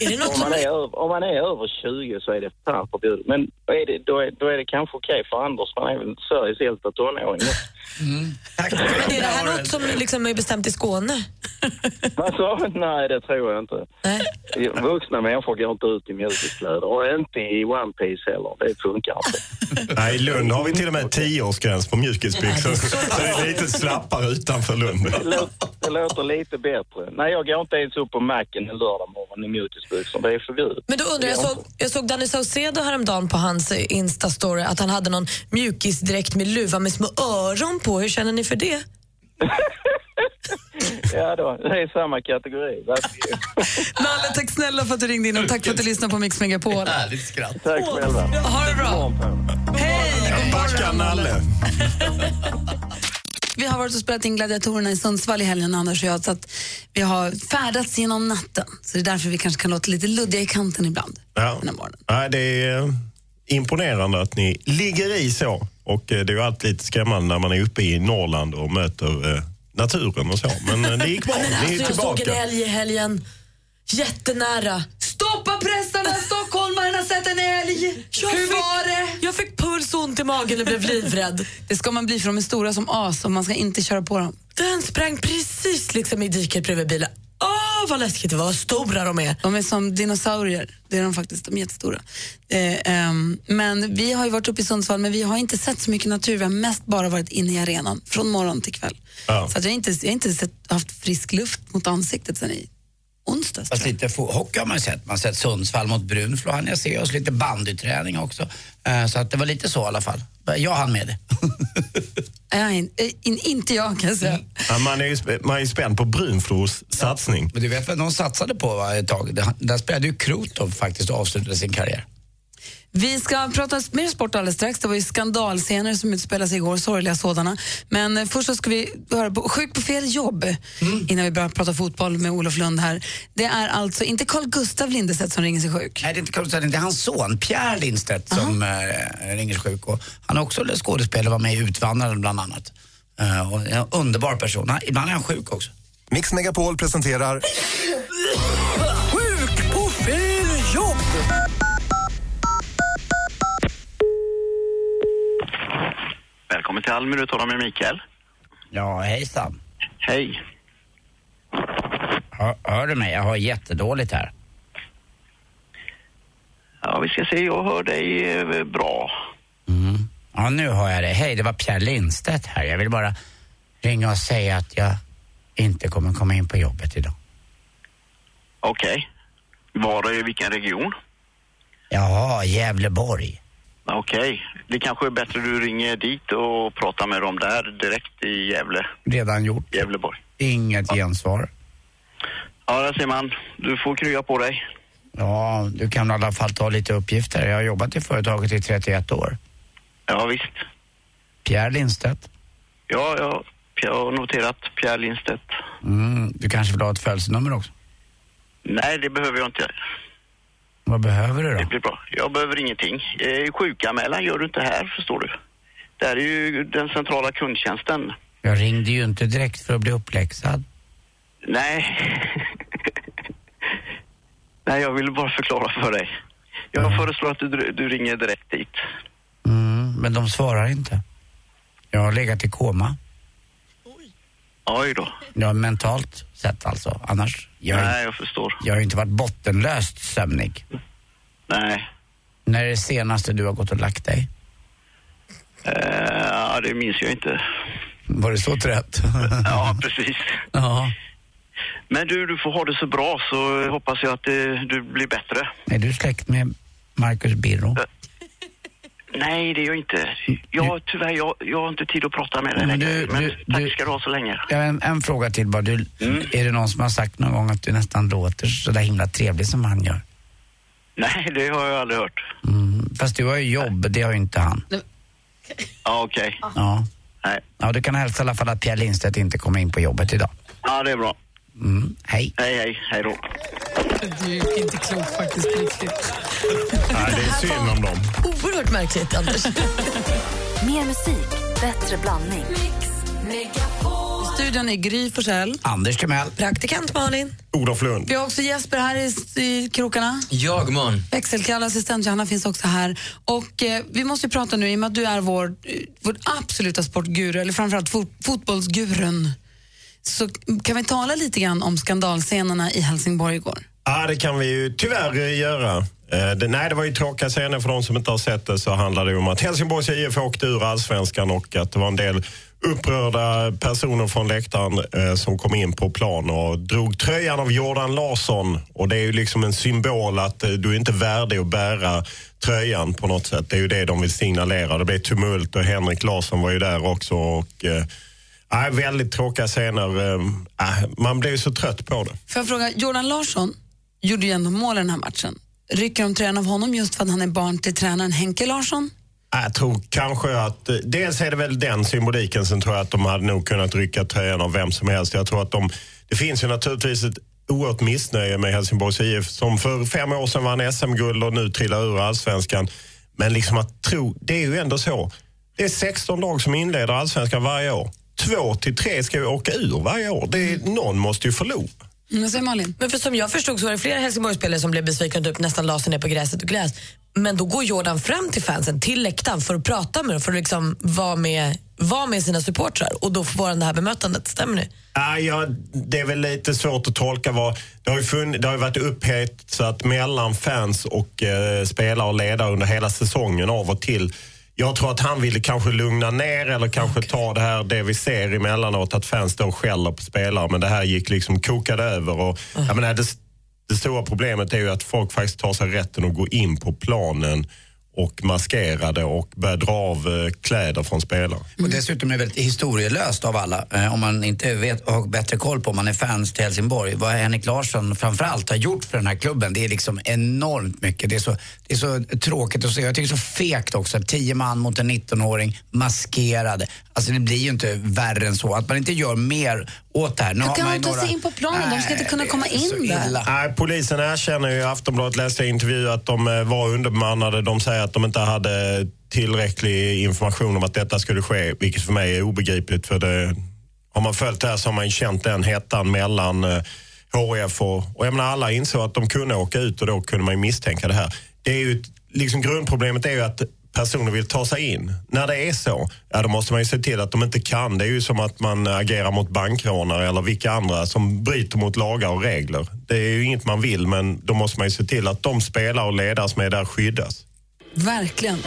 C: Är det något
J: Om man är, över, om man är över 20 så är det fan förbjudet. Men är det, då, är, då är det kanske okej för Anders, för han är väl Sveriges äldsta tonåring.
B: Tack.
C: Men är det här något som liksom är bestämt i Skåne?
J: Vad sa Nej, det tror jag inte.
C: Nej.
J: Vuxna människor går inte ut i mjukiskläder och inte i One Piece heller. Det funkar inte.
I: Nej, I Lund har vi till och med 10-årsgräns på mjukisbyxor. Så det är lite slappare utanför Lund.
J: Det låter, det låter lite bättre. Nej, jag går inte ens upp på macken en lördag morgon i mjukisbyxor. Det är förbjudet.
C: Men då undrar jag, jag såg, jag såg Danny Saucedo häromdagen på hans eh, Insta-story att han hade någon mjukisdräkt med luva med små öron på. Hur känner ni för det?
J: Ja då, det är samma kategori.
A: Nalle, tack snälla för att du ringde in och tack för att du lyssnade på Mix Megapol.
B: Härligt skratt.
J: Tack själva.
A: Ha det bra. Hej! God
I: Backa
A: morgon,
I: Nalle.
A: Vi har varit och spelat in Gladiatorerna i Sundsvall i helgen, Anders och jag, så att vi har färdats genom natten. Så det är därför vi kanske kan låta lite luddiga i kanten ibland.
I: Ja.
A: Den här morgonen.
I: Nej, det är eh, imponerande att ni ligger i så. Och eh, det är ju alltid lite skrämmande när man är uppe i Norrland och möter eh, naturen och så. Men eh, det gick bra.
C: Men
I: Ni är
C: alltså, jag såg en
I: tillbaka.
C: älg i helgen. Jättenära.
A: Stoppa pressarna! Stockholmaren har sett en älg!
C: Jag
A: Hur
C: fick,
A: var det?
C: Jag fick puls och ont i magen och blev livrädd.
A: Det ska man bli för de är stora som as och man ska inte köra på dem.
C: Den sprang precis liksom i diket bredvid bilen. Åh, vad läskigt det var. Vad stora de är.
A: De är som dinosaurier. Det är de faktiskt. De är jättestora. Eh, ehm, men vi har ju varit uppe i Sundsvall men vi har inte sett så mycket natur. Vi har mest bara varit inne i arenan från morgon till kväll.
I: Ja.
A: Så att jag har inte, jag har inte sett, haft frisk luft mot ansiktet sen i onsdags.
B: Fast lite hockey har man sett. Man har sett Sundsvall mot Brunflo hann jag se. Och så lite bandyträning också. Eh, Så att det var lite så i alla fall. Jag hann med det.
A: Äh, in, in, inte jag kan jag säga.
I: Ja, man, är ju, man är ju spänd på Brunflos satsning.
B: Men du vet vad de satsade på va, ett tag? Det- Där spelade ju Krutov faktiskt och avslutade sin karriär.
A: Vi ska prata mer sport alldeles strax. Det var ju skandalscener som utspelade sig igår, sorgliga sådana. Men eh, först så ska vi höra på Sjuk på fel jobb innan vi börjar prata fotboll med Olof Lund här. Det är alltså inte Carl Gustav Lindestedt som ringer sig sjuk.
B: Nej, det är inte Carl Lindstedt, det är hans son Pierre Lindstedt som eh, ringer sig sjuk. Och han är också skådespelare, var med i Utvandraren bland annat. Eh, och en underbar person. Han, ibland är han sjuk också.
G: Mix Megapol presenterar
J: Välkommen till Almy, du talar med Mikael.
B: Ja, hejsan.
J: Hej.
B: Hör, hör du mig? Jag har jättedåligt här.
J: Ja, vi ska se, jag hör dig eh, bra.
B: Ja, nu har jag det. Hej, det var Pierre Lindstedt här. Jag vill bara ringa och säga att jag inte kommer komma in på jobbet idag.
J: Okej. Var i vilken region?
B: Jaha, Gävleborg.
J: Okej. Det kanske är bättre du ringer dit och pratar med dem där direkt i Gävle.
B: Redan gjort.
J: Gävleborg.
B: Inget gensvar.
J: Ja, där ser man. Du får krya på dig.
B: Ja, du kan i alla fall ta lite uppgifter. Jag har jobbat i företaget i 31 år.
J: Ja, visst.
B: Pierre Lindstedt.
J: Ja, ja. Jag har noterat Pierre Lindstedt.
B: Mm, du kanske vill ha ett födelsenummer också?
J: Nej, det behöver jag inte.
B: Vad behöver du
J: Det
B: då?
J: blir bra. Jag behöver ingenting. Eh, sjukanmälan gör du inte här, förstår du. Det här är ju den centrala kundtjänsten.
B: Jag ringde ju inte direkt för att bli uppläxad.
J: Nej. Nej, jag vill bara förklara för dig. Jag föreslår att du, du ringer direkt dit.
B: Mm, men de svarar inte. Jag har legat i koma.
J: Oj då.
B: Ja, mentalt sett alltså. Annars, jag,
J: Nej, jag förstår.
B: jag har ju inte varit bottenlöst sömnig.
J: Nej.
B: När är det senaste du har gått och lagt dig?
J: Eh, ja, det minns jag inte.
B: Var det så trött?
J: Ja, precis.
B: ja.
J: Men du, du får ha det så bra så hoppas jag att det, du blir bättre.
B: Är du släkt med Marcus Birro?
J: Nej, det är jag inte. Jag, tyvärr, jag, jag har inte tid att prata med dig
B: Men
J: längre.
B: du-
J: Men
B: du-
J: tack
B: du-
J: ska du ha så länge.
B: Ja, en, en fråga till bara. Du, Är det någon som har sagt någon gång att du nästan låter så där himla trevlig som han gör?
J: Nej, det har jag aldrig hört.
B: Mm. Fast du har ju jobb, det har ju inte han.
J: Ja, okej.
B: Ja.
J: Nej.
B: Ja, du kan hälsa i alla fall att Pierre Lindstedt inte kommer in på jobbet idag.
J: Ja, det är bra.
B: Mm. Hej.
J: Hej, hej. Hej då.
A: Du är inte klok faktiskt riktigt.
I: Nej, det är synd om dem.
C: Oerhört märkligt, Anders.
F: Mer musik, bättre blandning.
A: I studion är Gry Forssell.
B: Anders Timell.
C: Praktikant Malin.
I: Olof Lund.
A: Vi har också Jesper här i, i krokarna.
D: Jag man.
A: Växelkalle, assistent Johanna finns också här. Och eh, Vi måste ju prata nu, i och med att du är vår, eh, vår absoluta sportguru, eller framförallt fot, fotbollsgurun, så kan vi tala lite grann om skandalscenerna i Helsingborg igår?
I: Ja, det kan vi ju tyvärr eh, göra. Eh, det, nej, det var ju tråkiga scener. För de som inte har sett det så handlade det om att Helsingborgs IF åkte ur allsvenskan och att det var en del upprörda personer från läktaren eh, som kom in på plan och drog tröjan av Jordan Larsson. Och det är ju liksom en symbol att eh, du är inte värdig att bära tröjan på något sätt. Det är ju det de vill signalera. Det blev tumult och Henrik Larsson var ju där också. Och, eh, nej, väldigt tråkiga scener. Eh, äh, man ju så trött på det.
A: Får jag fråga, Jordan Larsson gjorde ju ändå mål i den här matchen. Rycker de tröjan av honom just för att han är barn till tränaren Henke Larsson?
I: Jag tror kanske att, eh, dels är det väl den symboliken, sen tror jag att de hade nog kunnat rycka tröjan av vem som helst. Jag tror att de, det finns ju naturligtvis ett oerhört missnöje med Helsingborgs IF som för fem år sedan vann SM-guld och nu trillar ur allsvenskan. Men liksom att tro, det är ju ändå så. Det är 16 lag som inleder allsvenskan varje år. Två till tre ska ju åka ur varje år. Det är, någon måste ju förlora.
A: Mm, säger Malin.
C: Men för som jag förstod så var det flera Helsingborgsspelare som blev besvikna och typ nästan la sig ner på gräset och gräs. Men då går Jordan fram till fansen, till läktaren för att prata med dem, för att liksom vara med, vara med sina supportrar och då får han det här bemötandet. Stämmer det?
I: Ja, ja, det är väl lite svårt att tolka vad... Det har ju, funn, det har ju varit upphetsat mellan fans och eh, spelare och ledare under hela säsongen av och till. Jag tror att han ville kanske lugna ner eller kanske ta det här det vi ser emellanåt att fans står och skäller på spelare men det här gick liksom kokade över. Och, jag menar, det, det stora problemet är ju att folk faktiskt tar sig rätten att gå in på planen och maskerade och började dra av eh, kläder från spelare.
B: Och dessutom är det väldigt historielöst av alla. Eh, om man inte vet, har bättre koll på, om man är fans till Helsingborg, vad Henrik Larsson framförallt har gjort för den här klubben, det är liksom enormt mycket. Det är så, det är så tråkigt att se. Jag tycker det är så fegt också. Tio man mot en 19-åring, maskerade. Alltså det blir ju inte värre än så. Att man inte gör mer åt det här. Nu
A: kan
B: man
A: man
B: ju
A: ta
B: några-
A: sig in på planen? De ska inte kunna komma in där.
I: Nej, polisen erkänner ju, i Aftonbladet läste jag intervju att de eh, var underbemannade. De säger att de inte hade tillräcklig information om att detta skulle ske, vilket för mig är obegripligt. För det, har man följt det här så har man känt den hettan mellan eh, HF och, och jag menar, alla insåg att de kunde åka ut och då kunde man ju misstänka det här. Det är ju, ett- liksom grundproblemet är ju att personer vill ta sig in. När det är så, ja, då måste man ju se till att de inte kan. Det är ju som att man agerar mot bankrånare eller vilka andra som bryter mot lagar och regler. Det är ju inget man vill, men då måste man ju se till att de spelare och ledare som är där skyddas.
A: Verkligen.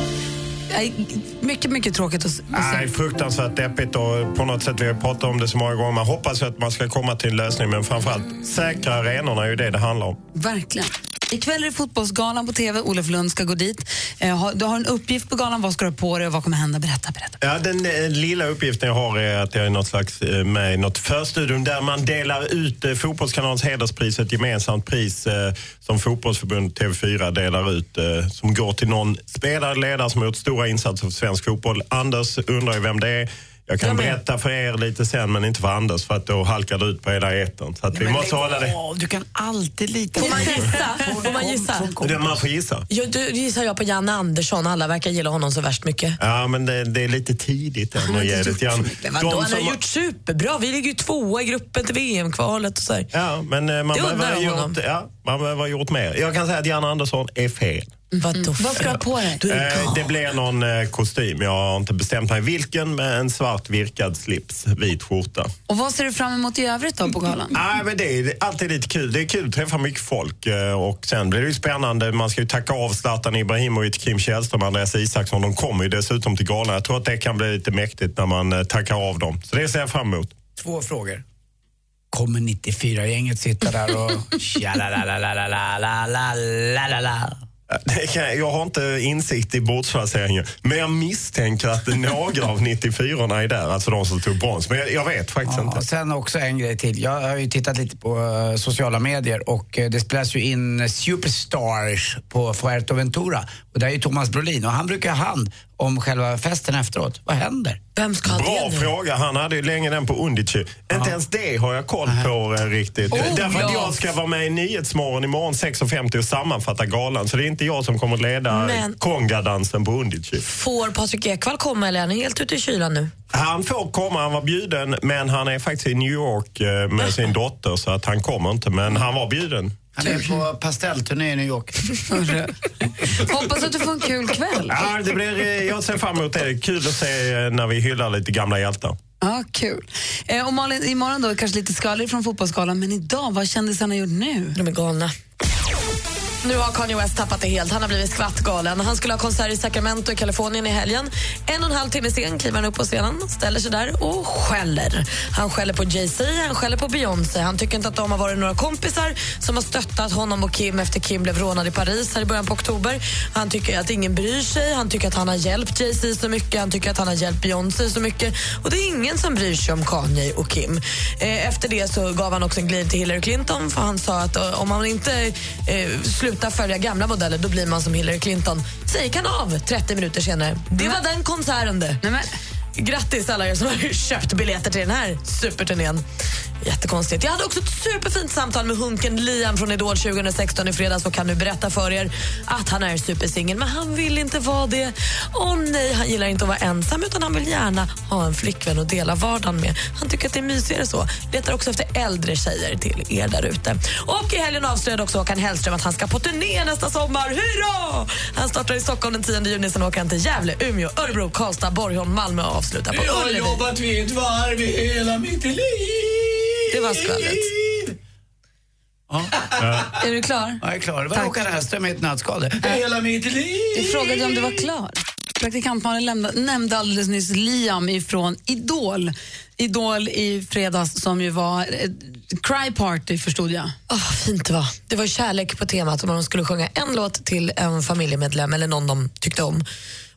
A: Mycket, mycket tråkigt att, se.
I: Nej, fruktansvärt deppigt och på något sätt, vi har pratat om det så många gånger, man hoppas att man ska komma till en lösning men framförallt säkra arenorna är ju det det handlar om.
A: Verkligen. Ikväll är det fotbollsgalan på TV. Olof Lund ska gå dit. Eh, Du har en uppgift på galan. Vad ska du ha på dig och vad kommer hända? Berätta, berätta.
I: Ja, den eh, lilla uppgiften jag har är att jag är något slags, eh, med i något förstudium där man delar ut Fotbollskanalens hederspris, ett gemensamt pris som fotbollsförbund TV4 delar ut som går till någon spelare, ledare som har gjort stora insatser för svensk fotboll. Anders undrar ju vem det är. Jag kan
B: med.
I: berätta för er lite sen men inte för Anders för att då halkar det ut på hela etern. Så att vi
B: Men
I: måste hålla det.
B: Du kan alltid lita
C: Får man gissa? Får man gissa?
I: Det man får gissa.
C: Ja, du gissar jag på Janne Andersson. Alla verkar gilla honom så värst mycket.
I: Ja, men det, det är lite tidigt än att ge det till Jan.
C: Vadå,
I: De
C: han har gjort superbra. Vi ligger ju tvåa i gruppen till VM-kvalet och så här.
I: Ja, men eh, man
C: Det
I: behöver, gjort, ja, man behöver ha gjort mer. Jag kan säga att Jan Andersson är fel.
C: Vadå?
A: Vad ska du ha på dig?
I: Eh, det blir någon eh, kostym. Jag har inte bestämt mig vilken, med en svart virkad slips, vit skjorta.
A: Och vad ser du fram emot i övrigt då på galan?
I: Nej, men det är alltid lite kul. Det är kul att träffa mycket folk. eh, Och sen blir det ju spännande. Man ska ju tacka av Zlatan Ibrahimovic, Kim Källström och Andreas Isaksson. De kommer ju dessutom till galan. Jag tror att det kan bli lite mäktigt när man eh, tackar av dem. Så det ser jag fram emot.
B: Två frågor. Kommer 94-gänget sitta där och
I: jag har inte insikt i bordsplaceringen, men jag misstänker att några av 94 är där, alltså de som tog brons. Men jag, jag vet faktiskt
B: Ja,
I: inte.
B: sen också en grej till. Jag har ju tittat lite på eh, sociala medier och eh, det spelas ju in Superstars på Fuerteventura. Och där är ju Thomas Brolin och han brukar ha hand om själva festen efteråt. Vad händer?
C: Vem ska ha
I: Bra
C: det nu?
I: fråga. Han hade ju länge den på Undici. Inte ens det har jag koll på eh, riktigt.
C: Oh,
I: Därför att
C: ja.
I: jag ska vara med i Nyhetsmorgon imorgon 6.50 och sammanfatta galan. Så det är inte jag som kommer att leda
C: Men-
I: kongadansen på Undici.
C: Får Patrik Ekwall komma eller är han helt ute i kylan nu?
I: Han får komma, han var bjuden, men han är faktiskt i New York eh, med sin dotter så att han kommer inte. Men han var bjuden.
B: Han är på pastellturné i New York.
A: Hoppas att du får en kul kväll.
I: Ja, det blir, eh, jag ser fram emot det. Kul att se eh, när vi hyllar lite gamla hjältar.
A: Ja, kul. Eh, och Malin, imorgon då kanske lite skvallrigt från fotbollsgalan, men idag, vad kändisarna gjort nu?
C: De är galna. Nu har Kanye West tappat det helt. Han har blivit skvattgalen. Han skulle ha konsert i Sacramento i Kalifornien i helgen. En och en halv timme sen kliver han upp på scenen, ställer sig där och skäller. Han skäller på Jay-Z, han skäller på Beyoncé. Han tycker inte att de har varit några kompisar som har stöttat honom och Kim efter Kim blev rånad i Paris här i början på oktober. Han tycker att ingen bryr sig. Han tycker att han har hjälpt Jay-Z så mycket. Han tycker att han har hjälpt Beyoncé så mycket. Och det är ingen som bryr sig om Kanye och Kim. Eh, efter det så gav han också en glid till Hillary Clinton för han sa att eh, om man inte eh, slutar följa gamla modeller då blir man som Hillary Clinton. Så gick han av 30 minuter senare. Det var den konserten det. Grattis alla er som har köpt biljetter till den här superturnén. Jättekonstigt. Jag hade också ett superfint samtal med hunken Liam från Idol 2016 i fredags och kan nu berätta för er att han är supersingel men han vill inte vara det. Åh nej, han gillar inte att vara ensam utan han vill gärna ha en flickvän att dela vardagen med. Han tycker att det är mysigare så. Letar också efter äldre tjejer till er där ute. Och i helgen avslöjade också Håkan Hellström att han ska på turné nästa sommar. Hurra! Han startar i Stockholm den 10 juni, sen åker han till Gävle, Umeå, Örebro, Karlstad, Borgholm, Malmö och avslutar på
B: Jag har
C: Ullevi.
B: jobbat vid ett varv i hela mitt liv.
C: Det var skvallret.
A: Är du klar?
B: Jag är klar. Det var
A: Tack.
B: Håkan Hellström i ett nötskal. det. Hela mitt liv.
A: Jag frågade om du var klar. Praktikant Malin lämna, nämnde alldeles nyss Liam ifrån Idol. Idol i fredags som ju var ett cry party förstod jag.
C: Oh, fint det var. Det var kärlek på temat och man skulle sjunga en låt till en familjemedlem eller någon de tyckte om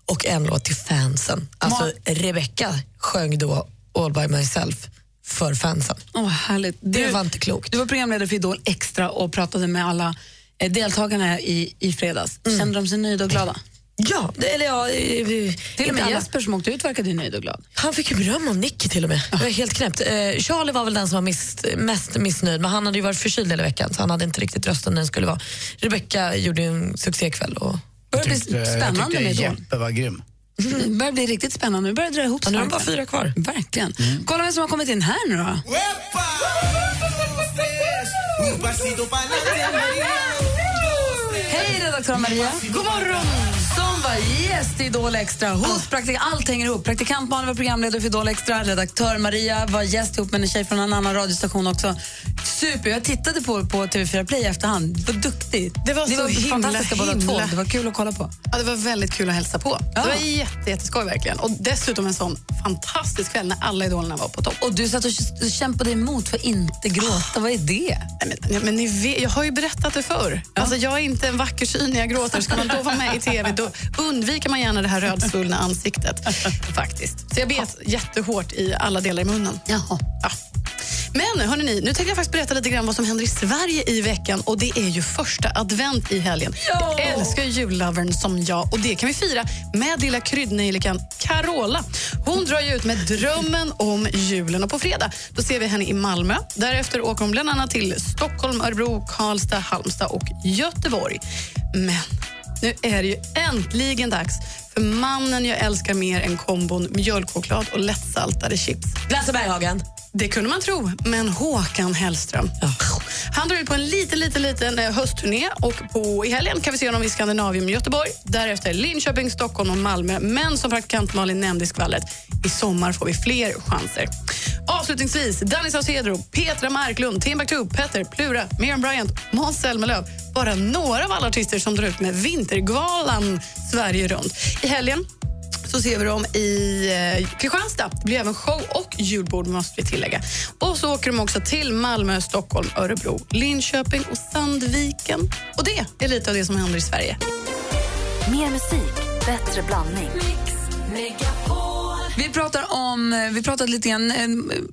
C: och en låt till fansen. Alltså Rebecca sjöng då All by myself för fansen.
A: Oh, härligt.
C: Det
A: Du-
C: var inte klokt.
A: Du var programledare för Idol Extra och pratade med alla eh, deltagarna i, i fredags. Kände de sig nöjda och glada?
C: Ja, det, eller ja... eh,
A: Till och med
C: alla.
A: Jesper som åkte ut verkade ju nöjd och glad.
C: Han fick ju beröm av Nicky till och med. Det var helt knäppt. Eh, Charlie var väl den som var miss, mest missnöjd, men han hade ju varit förkyld hela veckan så han hade inte riktigt rösten den skulle vara. Rebecca gjorde en succékväll. Och...
A: börjar bli
B: jag
A: spännande
B: tyckte
A: med Idol.
B: Jeppe var grym.
A: Det börjar bli riktigt spännande. Nu börjar det dra ihop sig.
C: nu är de bara fyra kvar.
A: Verkligen. Kolla vem som har kommit in här nu då. Hej redaktör Maria. God morgon. Var gäst i Idol Extra hos praktik Allt hänger ihop. Praktikant Malin var programledare för Idol Extra. Redaktör Maria var gäst ihop med en tjej från en annan radiostation också. Super. Jag tittade på, på TV4 Play i efterhand. Vad duktigt.
K: Det var
A: Ni
K: så
A: var
K: himla,
A: fantastiska båda två. Det var kul att kolla på.
K: Ja, det var väldigt kul att hälsa på.
A: Ja.
K: Det var jätte, jätteskoj verkligen. Och dessutom en sån fantastisk kväll när alla idolerna var på topp.
A: Och du satt och kämpade emot för att inte gråta. Vad är det?
K: Nej, men, ja, men ni vet, jag har ju berättat det förr. Alltså, jag är inte en vacker syn när jag gråter. Ska man då vara med i TV då undviker man gärna det här rödsvullna ansiktet. Faktiskt. Så jag bet jättehårt i alla delar i munnen.
A: Jaha.
K: Ja. Men hörni, ni, nu tänkte jag faktiskt berätta lite grann vad som händer i Sverige i veckan. Och Det är ju första advent i helgen. Jag älskar ju jullovern som jag och det kan vi fira med lilla kryddnejlikan Carola. Hon drar ju ut med drömmen om julen och på fredag då ser vi henne i Malmö. Därefter åker hon bland annat till Stockholm, Örebro, Karlstad, Halmstad och Göteborg. Men nu är det ju äntligen dags för mannen jag älskar mer än kombon mjölkchoklad och lättsaltade chips.
C: Lasse Berghagen.
K: Det kunde man tro, men Håkan Hellström. Han drar ut på en liten, liten, liten eh, höstturné och på, i helgen kan vi se honom i Skandinavium, Göteborg, därefter Linköping, Stockholm och Malmö. Men som praktikant Malin nämnde i skvallret, i sommar får vi fler chanser. Avslutningsvis, Danny Saucedo, Petra Marklund, Timbuktu, Petter, Plura, Miriam Bryant, Måns Zelmerlöw. Bara några av alla artister som drar ut med Vintergalan Sverige runt. I helgen så ser vi dem i eh, Kristianstad. Det blir även show och julbord måste vi tillägga. Och så åker de också till Malmö, Stockholm, Örebro, Linköping och Sandviken. Och det är lite av det som händer i Sverige.
F: Mer musik, bättre blandning.
A: Vi pratar om, eh, vi pratade lite grann, eh,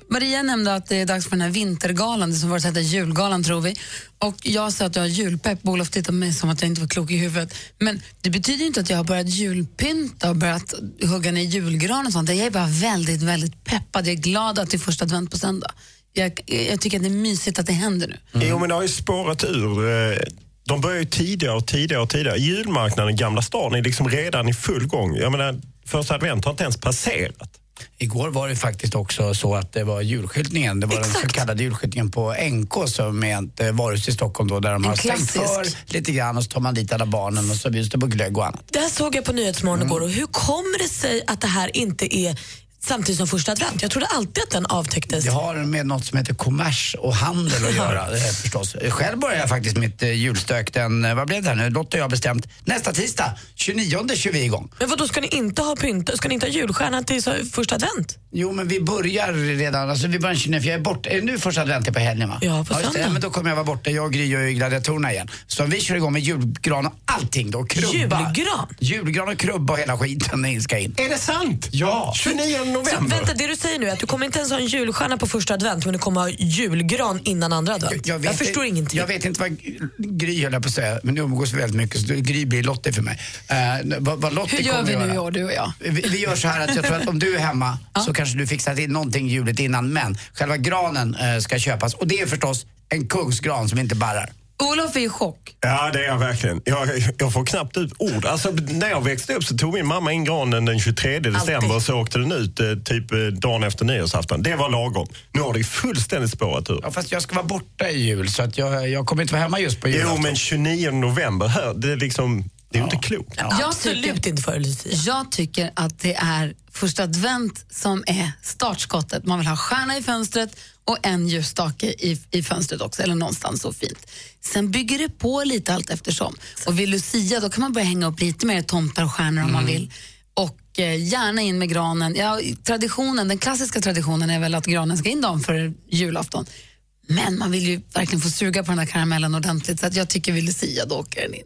A: Maria nämnde att det är dags för den här vintergalan, det som förut hette julgalan tror vi. Och jag sa att jag har julpepp, Olof tittade på mig som att jag inte var klok i huvudet. Men det betyder inte att jag har börjat julpynta och börjat hugga ner julgran och sånt. Jag är bara väldigt, väldigt peppad. Jag är glad att det är första advent på söndag. Jag, jag tycker att det är mysigt att det händer nu. Mm.
I: Jo, men det har ju spårat ur. Eh, de börjar ju tidigare och tidigare och tidigare. Julmarknaden i Gamla stan är liksom redan i full gång. Jag menar, första advent har inte ens passerat.
B: Igår var det faktiskt också så att det var julskyltningen. Det var den så kallade julskyltningen på NK som är ett eh, varuhus i Stockholm då, där de
C: En
B: har stängt för lite grann och så tar man dit alla barnen och så bjuds det på glögg och annat.
C: Det här såg jag på Nyhetsmorgon igår och hur kommer det sig att det här inte är samtidigt som första advent? Jag trodde alltid att den avtäcktes.
B: Det har med något som heter kommers och handel att göra eh, förstås. Själv börjar jag faktiskt mitt eh, julstök den, eh, vad blev det här nu? Lotta och jag har bestämt nästa tisdag, 29 kör vi igång.
C: Men då ska ni inte ha pynt? Ska ni inte ha julstjärna till första advent?
B: Jo men vi börjar redan, alltså vi börjar 29 för jag är borta, är det nu första advent är på helgen va?
C: Ja, på söndag.
B: men då kommer jag vara borta, jag och Gry och gladiatorerna igen. Så vi kör igång med julgran och allting då, krubba.
C: Julgran?
B: Julgran och krubba och hela skiten ska in.
I: Är det sant?
B: Ja!
I: 29
C: Så
I: november.
C: vänta, det du säger nu är att du kommer inte ens ha en julstjärna på första advent men du kommer ha julgran innan andra advent. Jag, förstår ingenting.
B: Jag vet inte vad Gry höll jag på att säga, men nu umgås vi väldigt mycket så Gry blir Lottie för mig. Uh, vad, vad Lottie
A: Hur gör vi nu i år, du och jag?
B: Vi, vi gör så här att jag tror att om du är hemma så kanske du fixar till någonting juligt innan men själva granen eh, ska köpas och det är förstås en kungsgran som inte barrar.
A: Olof är i chock.
I: Ja, det är jag verkligen. Jag, jag får knappt ut ord. Alltså, när jag växte upp så tog min mamma in granen den 23 december och så åkte den ut eh, typ eh, dagen efter nyårsafton. Det var lagom. Nu har det fullständigt spårat ur.
B: Ja, fast jag ska vara borta i jul så att jag, jag kommer inte vara hemma just på
I: Jo,
B: julafton.
I: men 29 november, här, det är liksom... Det är ju inte klokt.
C: Absolut inte för Lucia.
A: Jag tycker att det är första advent som är startskottet. Man vill ha stjärna i fönstret och en ljusstake i, i fönstret också, eller någonstans så fint. Sen bygger det på lite allt eftersom. Och vid Lucia då kan man börja hänga upp lite mer tomtar och stjärnor om man vill. Och eh, gärna in med granen. Ja, traditionen, den klassiska traditionen är väl att granen ska in dagen för julafton. Men man vill ju verkligen få suga på den här karamellen ordentligt så att jag tycker vi Lucia, då åker den in.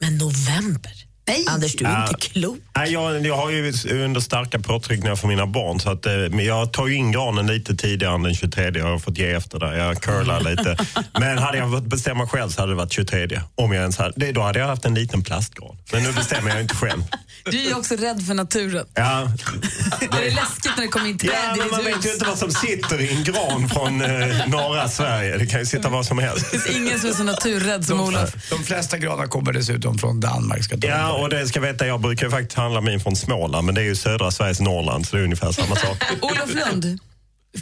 C: Men november?
A: Nej.
C: Anders, du är inte klok.
I: Nej, jag, jag har ju under starka påtryckningar för mina barn så att, eh, men jag tar ju in granen lite tidigare än den 23. Jag har fått ge efter där. Jag curlar lite. Men hade jag fått bestämma själv så hade det varit 23. Om jag ens hade, det, då hade jag haft en liten plastgran. Men nu bestämmer jag inte själv.
A: Du är ju också rädd för naturen.
I: Ja,
A: Det är läskigt när det kommer in träd
I: ja
A: i
I: man
A: ditt
I: vet ju
A: hus.
I: inte vad som sitter i en gran från eh, norra Sverige. Det kan ju sitta vad som helst.
A: Det finns ingen som är så naturrädd som Olof.
B: De flesta granar kommer dessutom från Danmark. Ska
I: Ja, och det ska veta, jag brukar ju faktiskt handla min från Småland, men det är ju södra Sveriges Norrland, så det är ungefär samma sak.
A: Olof Lund,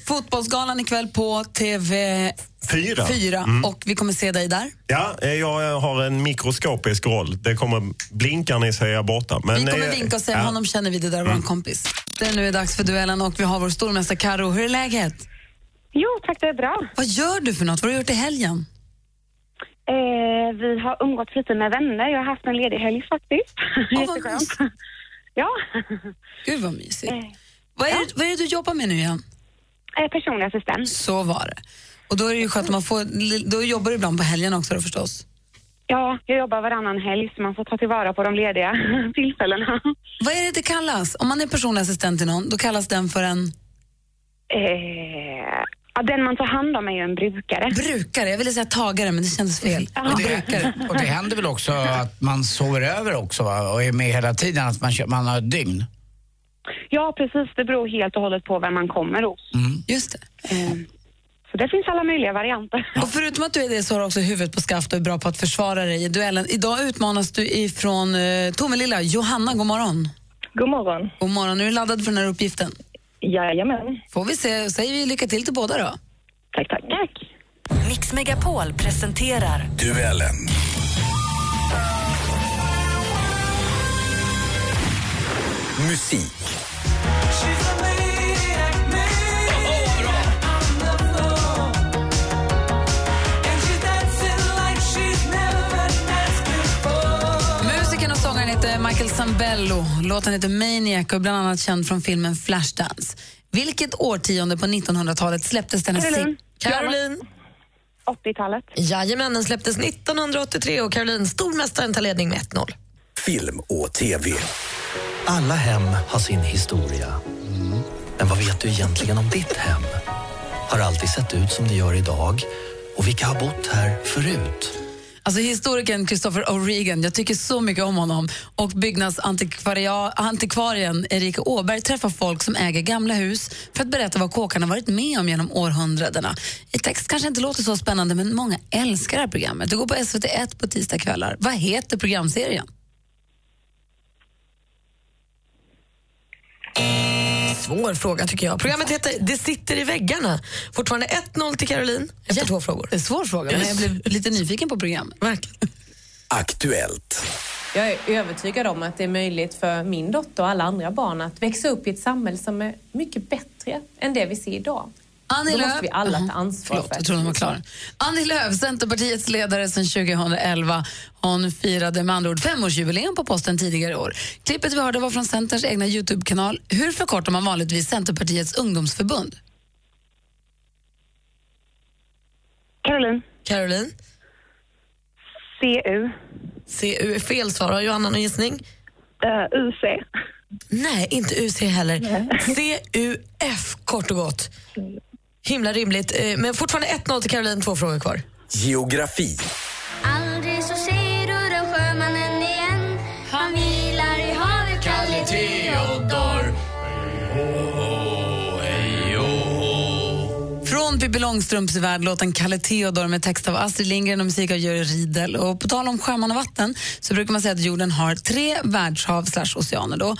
A: Fotbollsgalan ikväll på TV4
I: Fyra.
A: Fyra,
I: Mm.
A: och vi kommer se dig där.
I: Ja, eh, jag har en mikroskopisk roll. Det kommer blinka när jag är borta. Men,
A: vi kommer
I: eh,
A: vinka och säga
I: ja.
A: honom känner vi, det där var en kompis. Det är nu är dags för duellen och vi har vår stormästare Karo. Hur är läget?
H: Jo, tack det är bra.
A: Vad gör du för något? Vad har du gjort i helgen?
H: Eh, vi har umgåtts lite med vänner. Jag har haft en ledig helg faktiskt. Jätteskönt. Ja.
A: Gud vad mysigt. Vad är, det, vad är det du jobbar med nu igen?
H: Eh, personlig assistent.
A: Så var det. Och då är det ju skönt att man får, då jobbar du ibland på helgen också då förstås.
H: Ja, jag jobbar varannan helg så man får ta tillvara på de lediga tillfällena.
A: Vad är det det kallas? Om man är personlig assistent till någon, då kallas den för en...
H: Eh, ja, den man tar hand om är ju en brukare.
A: Brukare? Jag ville säga tagare, men det kändes fel.
B: Och det, och det händer väl också att man sover över också va? och är med hela tiden, att man, man har ett dygn?
H: Ja, precis. Det beror helt och hållet på vem man kommer hos.
A: Just det.
H: Eh, så det finns alla möjliga varianter.
A: Och förutom att du är det så har du också huvudet på skaft och är bra på att försvara dig i duellen. Idag utmanas du ifrån uh, Tomelilla. Johanna, god morgon.
H: God morgon.
A: God morgon. Är du laddad för den här uppgiften?
H: Jajamän.
A: Får vi se. Säger vi lycka till till båda då.
H: Tack, tack. Tack.
F: Mix Megapol presenterar
G: Duellen. Musik.
A: Heter Michael Zambello. Låten heter Maniac och är bland annat känd från filmen Flashdance. Vilket årtionde på 1900-talet släpptes den här
H: Caroline.
A: sing-
C: Caroline.
H: 80-talet.
C: Jajamän, den släpptes 1983 och Caroline, stormästaren, tar ledning med 1-0.
G: Film och TV.
D: Alla hem har sin historia. Men vad vet du egentligen om ditt hem? Har alltid sett ut som det gör idag? Och vilka har bott här förut?
A: Alltså historikern Christopher O'Regan, jag tycker så mycket om honom. Och byggnadsantikvarien Erika Åberg träffar folk som äger gamla hus för att berätta vad kåkarna varit med om genom århundradena. I text kanske inte låter så spännande, men många älskar det här programmet. Det går på SVT1 på tisdagskvällar. Vad heter programserien?
C: Svår fråga tycker jag. Programmet heter Det sitter i väggarna. Fortfarande 1-0 till Caroline efter två frågor.
A: Det är en svår fråga, men jag blev lite nyfiken på programmet.
C: Verkligen.
G: Aktuellt.
L: Jag är övertygad om att det är möjligt för min dotter och alla andra barn att växa upp i ett samhälle som är mycket bättre än det vi ser idag.
A: Annie
L: Då
A: Lööf.
L: måste vi alla ta ansvar
A: Förlåt,
L: för
A: jag trodde hon var klar. Annie Lööf, Centerpartiets ledare sedan 2011. Hon firade med andra ord femårsjubileum på posten tidigare i år. Klippet vi hörde var från Centerns egna Youtube-kanal. Hur förkortar man vanligtvis Centerpartiets ungdomsförbund?
H: Caroline.
C: Caroline.
H: CU.
C: CU är fel svar. Har Johanna någon gissning?
H: Uh, UC.
C: Nej, inte UC heller. CUF, kort och gott. Himla rimligt. Eh, Men fortfarande 1-0 till Caroline, två frågor kvar.
G: Geografi.
M: Aldrig så ser du den sjömannen igen Han vilar i havet, Kalle Theodor
A: Från Pippi Långstrumps värld, låten Kalle Theodor med text av Astrid Lindgren och musik av Jerry Riedel. Och på tal om sjöman och vatten så brukar man säga att jorden har tre världshav slash oceaner. Då.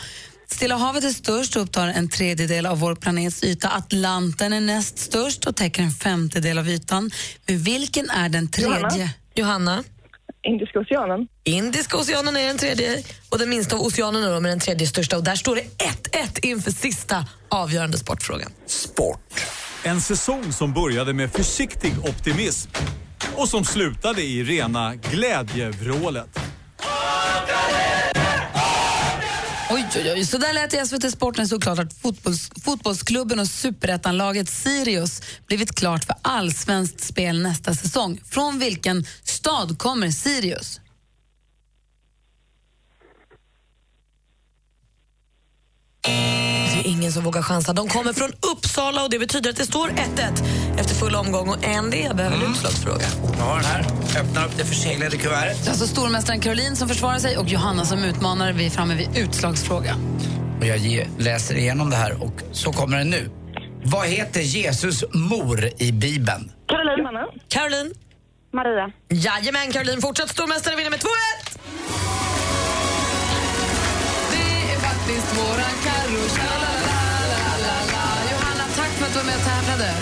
A: Stilla havet är störst och upptar en tredjedel av vår planets yta. Atlanten är näst störst och täcker en femtedel av ytan. Men vilken är den tredje?
H: Johanna.
C: Johanna?
H: Indiska oceanen.
C: Indiska oceanen är den tredje och den minsta av oceanerna då, med den tredje största. Och där står det 1-1 inför sista avgörande sportfrågan.
N: En säsong som började med försiktig optimism och som slutade i rena glädjevrålet.
A: Och Oj, oj, oj. Så där lät det i SVT Sport när att fotbolls, fotbollsklubben och superettanlaget Sirius blivit klart för allsvenskt spel nästa säsong. Från vilken stad kommer Sirius?
C: Det är ingen som vågar chansa. De kommer från Uppsala och det betyder att det står 1-1 efter full omgång och en det behöver en utslagsfråga.
B: Jag har den här. Öppnar upp det förseglade kuvertet.
A: Det är alltså stormästaren Caroline som försvarar sig och Johanna som utmanar. Vi är framme vid utslagsfråga.
B: Och jag ge, läser igenom det här och så kommer det nu. Vad heter Jesus mor i Bibeln?
C: Caroline. Caroline.
H: Maria.
C: Jajamän, Caroline. Fortsatt stormästare vinner med 2-1.
A: Faktiskt våran Carro. Johanna, tack för att du var med och tävlade.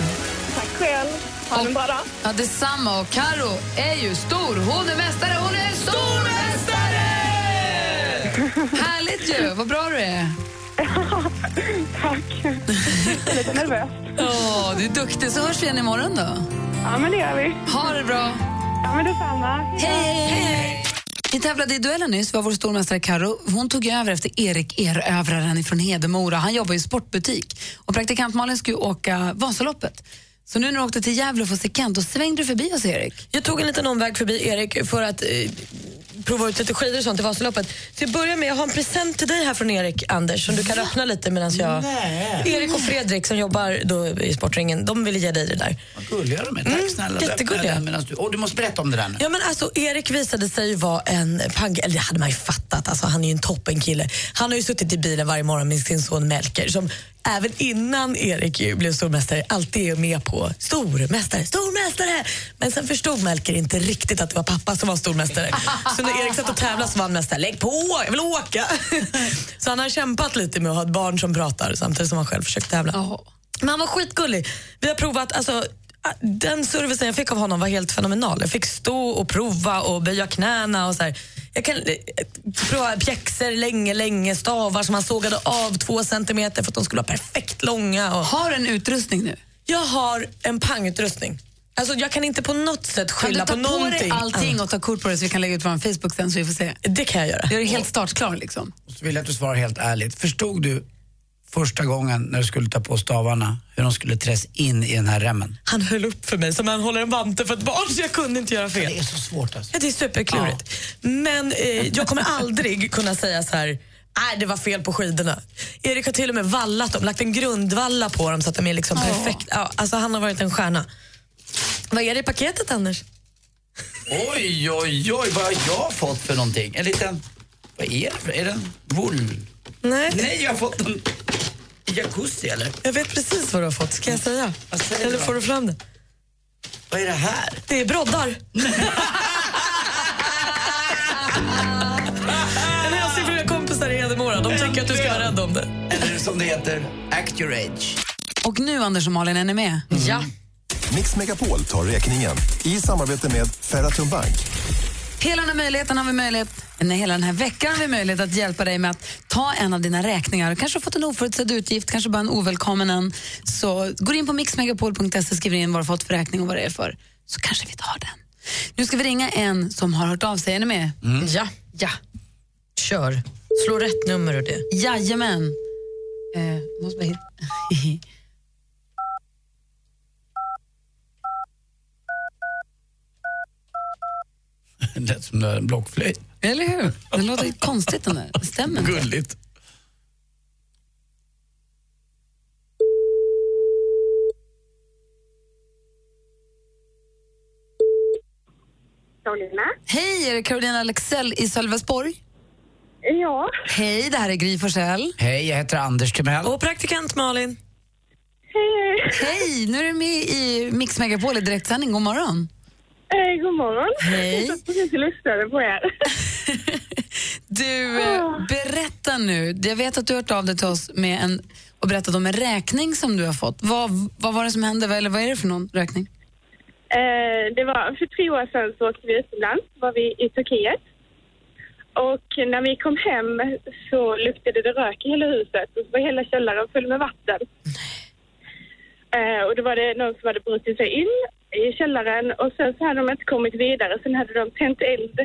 H: Tack själv. Ha en bra dag.
A: Ja, detsamma. Och Karo är ju stor. Hon är mästare. Hon är stormästare! Härligt ju. Vad bra du är.
H: Tack. Lite nervös.
A: Åh, du är duktig. Så hörs vi igen imorgon då.
H: Ja, men det gör vi.
A: Ha det bra.
H: Ja, men detsamma.
A: Hej! Hej. Vi tävlade i duellen nyss, var vår stormästare Karo. Hon tog över efter Erik Erövraren från Hedemora. Han jobbar i sportbutik. Och praktikant Malin skulle åka Vasaloppet. Så nu när du åkte till Gävle för att se Kent, då svängde du förbi oss, Erik.
C: Jag tog en liten omväg förbi Erik för att eh, prova ut lite skidor och sånt i Vasaloppet. Så jag börjar med, jag har en present till dig här från Erik, Anders, som du kan öppna lite medan jag...
B: Nej.
C: Erik och Fredrik som jobbar då i Sportringen, de ville ge dig det där.
B: Vad gulliga de är. Tack
C: Mm,
B: snälla.
C: jättegulliga.
B: Du, oh, du måste berätta om det där nu.
C: Ja men alltså Erik visade sig vara en pang, eller det hade man ju fattat, alltså, han är ju en toppen kille. Han har ju suttit i bilen varje morgon med sin son Melker som även innan Erik blev stormästare alltid är med på stormästare, stormästare! Men sen förstod Melker inte riktigt att det var pappa som var stormästare. Så när Erik satt och tävlade så var han mest där, lägg på, jag vill åka! Så han har kämpat lite med att ha ett barn som pratar samtidigt som han själv försökt tävla. Men han var skitgullig. Vi har provat, alltså den servicen jag fick av honom var helt fenomenal. Jag fick stå och prova och böja knäna och så här. Jag kan eh, prova pjäxor länge, länge, stavar som han sågade av två centimeter för att de skulle vara perfekt långa. Och...
A: Har du en utrustning nu?
C: Jag har en pangutrustning. Alltså, jag kan inte på något sätt
A: Kan du
C: skylla
A: ta
C: på
A: på
C: någonting.
A: dig allting och ta kort på det så vi kan lägga ut på vår Facebook sen så vi får se?
C: Det kan jag göra.
A: Gör det helt startklar liksom.
B: Så vill jag att du svarar helt ärligt. Förstod du första gången när du skulle ta på stavarna hur de skulle träs in i den här remmen?
C: Han höll upp för mig som han håller en vante för ett barn så jag kunde inte göra fel.
B: Det är så svårt alltså.
C: Ja, det är superklurigt. Men eh, jag kommer aldrig kunna säga så här. Nej, det var fel på skidorna. Erik har till och med vallat dem, lagt en grundvalla på dem så att de är liksom perfekt. Ja, alltså, han har varit en stjärna. Vad är det i paketet, Anders?
B: Oj, oj, oj, vad har jag fått för någonting? En liten... Vad är det? Är det en wool?
C: Nej.
B: Nej, jag har fått en jacuzzi eller?
C: Jag vet precis vad du har fått. Ska jag säga?
B: säger
C: Eller
B: du
C: får
B: då?
C: du fram det?
B: Vad är det här?
C: Det är broddar. en hälsning från mina kompisar i Hedemora. De tycker att du ska vara rädd om det.
B: Eller som det heter, act your age.
A: Och nu, Anders och Malin, är ni med?
C: Ja.
G: Mix Megapol tar räkningen i samarbete med Ferratum Bank.
A: Hela den här möjligheten har vi möjlighet, nej, hela den här veckan har vi möjlighet att hjälpa dig med att ta en av dina räkningar. Kanske har fått en oförutsedd utgift, kanske bara en ovälkommen en. Så går in på mixmegapol.se, skriver in vad du fått för räkning och vad det är för, så kanske vi tar den. Nu ska vi ringa en som har hört av sig. Är ni med?
C: Ja.
A: Ja.
C: Kör. Slå rätt nummer och det.
A: Jajamän. Eh, måste bara hitta.
B: Det lät som en blockflöjt.
A: Eller hur? Det låter konstigt den där. Inte.
B: Gulligt.
H: Carolina?
A: Hej, är det Carolina Alexell i Sölvesborg?
H: Ja.
A: Hej, det här är Gry Forssell.
B: Hej, jag heter Anders Timell.
C: Och praktikant Malin.
H: Hej,
A: Hej, nu är du med i Mix Megapol i direktsändning. God morgon.
H: Hej. God morgon.
A: Hej.
H: Jag och lyssnade på er.
A: Du, eh, berätta nu. Jag vet att du har hört av dig till oss med en, och berättat om en räkning som du har fått. Vad, vad var det som hände? Eller vad är det för någon räkning?
H: Eh, det var för tre år sedan så åkte vi utomlands, var vi i Turkiet. Och när vi kom hem så luktade det rök i hela huset och så var hela källaren full med vatten. Eh, och då var det någon som hade brutit sig in i källaren och sen så hade de inte kommit vidare. Sen hade de tänt eld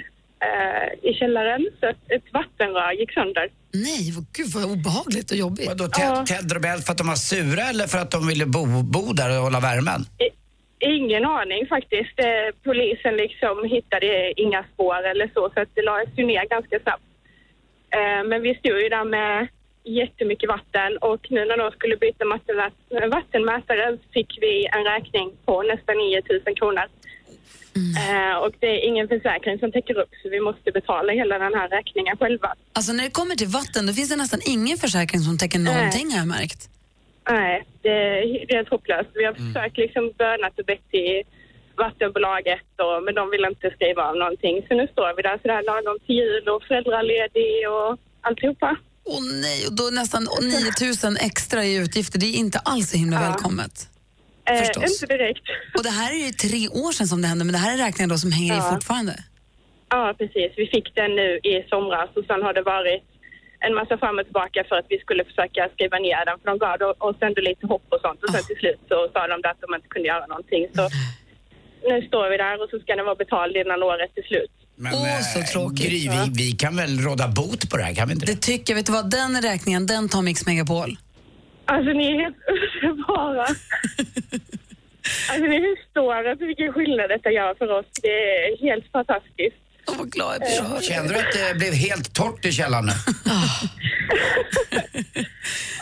H: eh, i källaren så att ett vattenrör gick sönder.
A: Nej, vad, gud vad obehagligt och jobbigt.
B: Vadå, Ted, Ted och Bell för att de var sura eller för att de ville bo, bo där och hålla värmen?
H: Ingen aning faktiskt. Eh, Polisen liksom hittade inga spår eller så, så att det lades ju ner ganska snabbt. Eh, Men vi stod ju där med jättemycket vatten och nu när de skulle byta vattenmä- vattenmätare fick vi en räkning på nästan 9000 kronor. Eh, Och det är ingen försäkring som täcker upp så vi måste betala hela den här räkningen själva.
A: Alltså när det kommer till vatten, då finns det nästan ingen försäkring som täcker någonting har jag märkt.
H: Nej, det är helt hopplöst. Vi har försökt liksom bönat och bett till vattenbolaget och, men de vill inte skriva av någonting. Så nu står vi där sådär lagom till jul och föräldraledig och alltihopa.
A: Åh nej, och då nästan 9000 extra i utgifter, det är inte alls så himla välkommet.
H: Eh,
A: Förstås.
H: inte direkt.
A: Och det här är ju tre år sedan som det hände, men det här är räkningar då som hänger i
H: Ja.
A: fortfarande.
H: Ja, precis. Vi fick den nu i somras och sen har det varit en massa fram och tillbaka för att vi skulle försöka skriva ner den. För de gav oss ändå lite hopp och sånt och sen till slut så sa de att de inte kunde göra någonting. Så nu står vi där och så ska den vara betald innan året är slut.
B: Men,
A: Åh,
B: eh,
A: så tråkigt.
B: Gry, vi, vi kan väl råda bot på det här, kan vi inte det?
A: Det tycker jag, vet du vad, den räkningen, den tar Mix Megapol.
H: Alltså ni är helt underbara. alltså ni förstår inte vilken skillnad detta gör för oss. Det är helt fantastiskt.
A: Åh, vad glad jag blir att höra
B: Kände du att det blev helt torrt i källaren nu?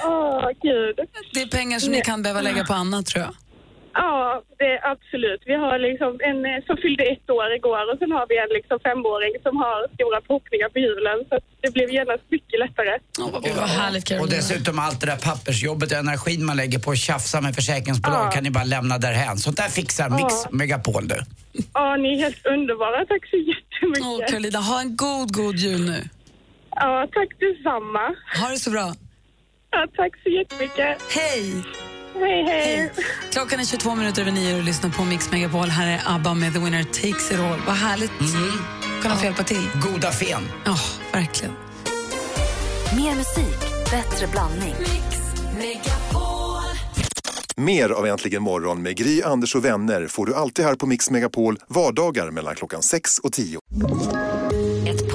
H: Åh, gud.
A: Det är pengar som ni kan behöva lägga på annat tror jag.
H: Ja, det är absolut. Vi har liksom en eh, som fyllde ett år igår och sen har vi en liksom femåring som har stora förhoppningar på julen. Så det blev genast mycket lättare.
C: Gud vad härligt
B: Och dessutom allt det där pappersjobbet och energin man lägger på att tjafsa med försäkringsbolag
H: Ja.
B: kan ni bara lämna därhän. Sånt där fixar Mix
H: Ja.
B: Megapol du.
H: Ja, ni är helt underbara. Tack så jättemycket.
A: Åh, Carolina, ha en god, god jul nu.
H: Ja, tack detsamma.
A: Ha det så bra.
H: Ja, tack så jättemycket.
A: Hej!
H: Hej, hej.
A: Klockan är 22 minuter över nio och lyssnar på Mix Megapol. Här är ABBA med The Winner Takes It All. Vad härligt kunna få hjälpa till.
B: Goda fen.
A: Ja, verkligen.
F: Mer musik, bättre blandning.
G: Mer av Äntligen morgon med Gry, Anders och vänner får du alltid här på Mix Megapol vardagar mellan klockan 6 och 10.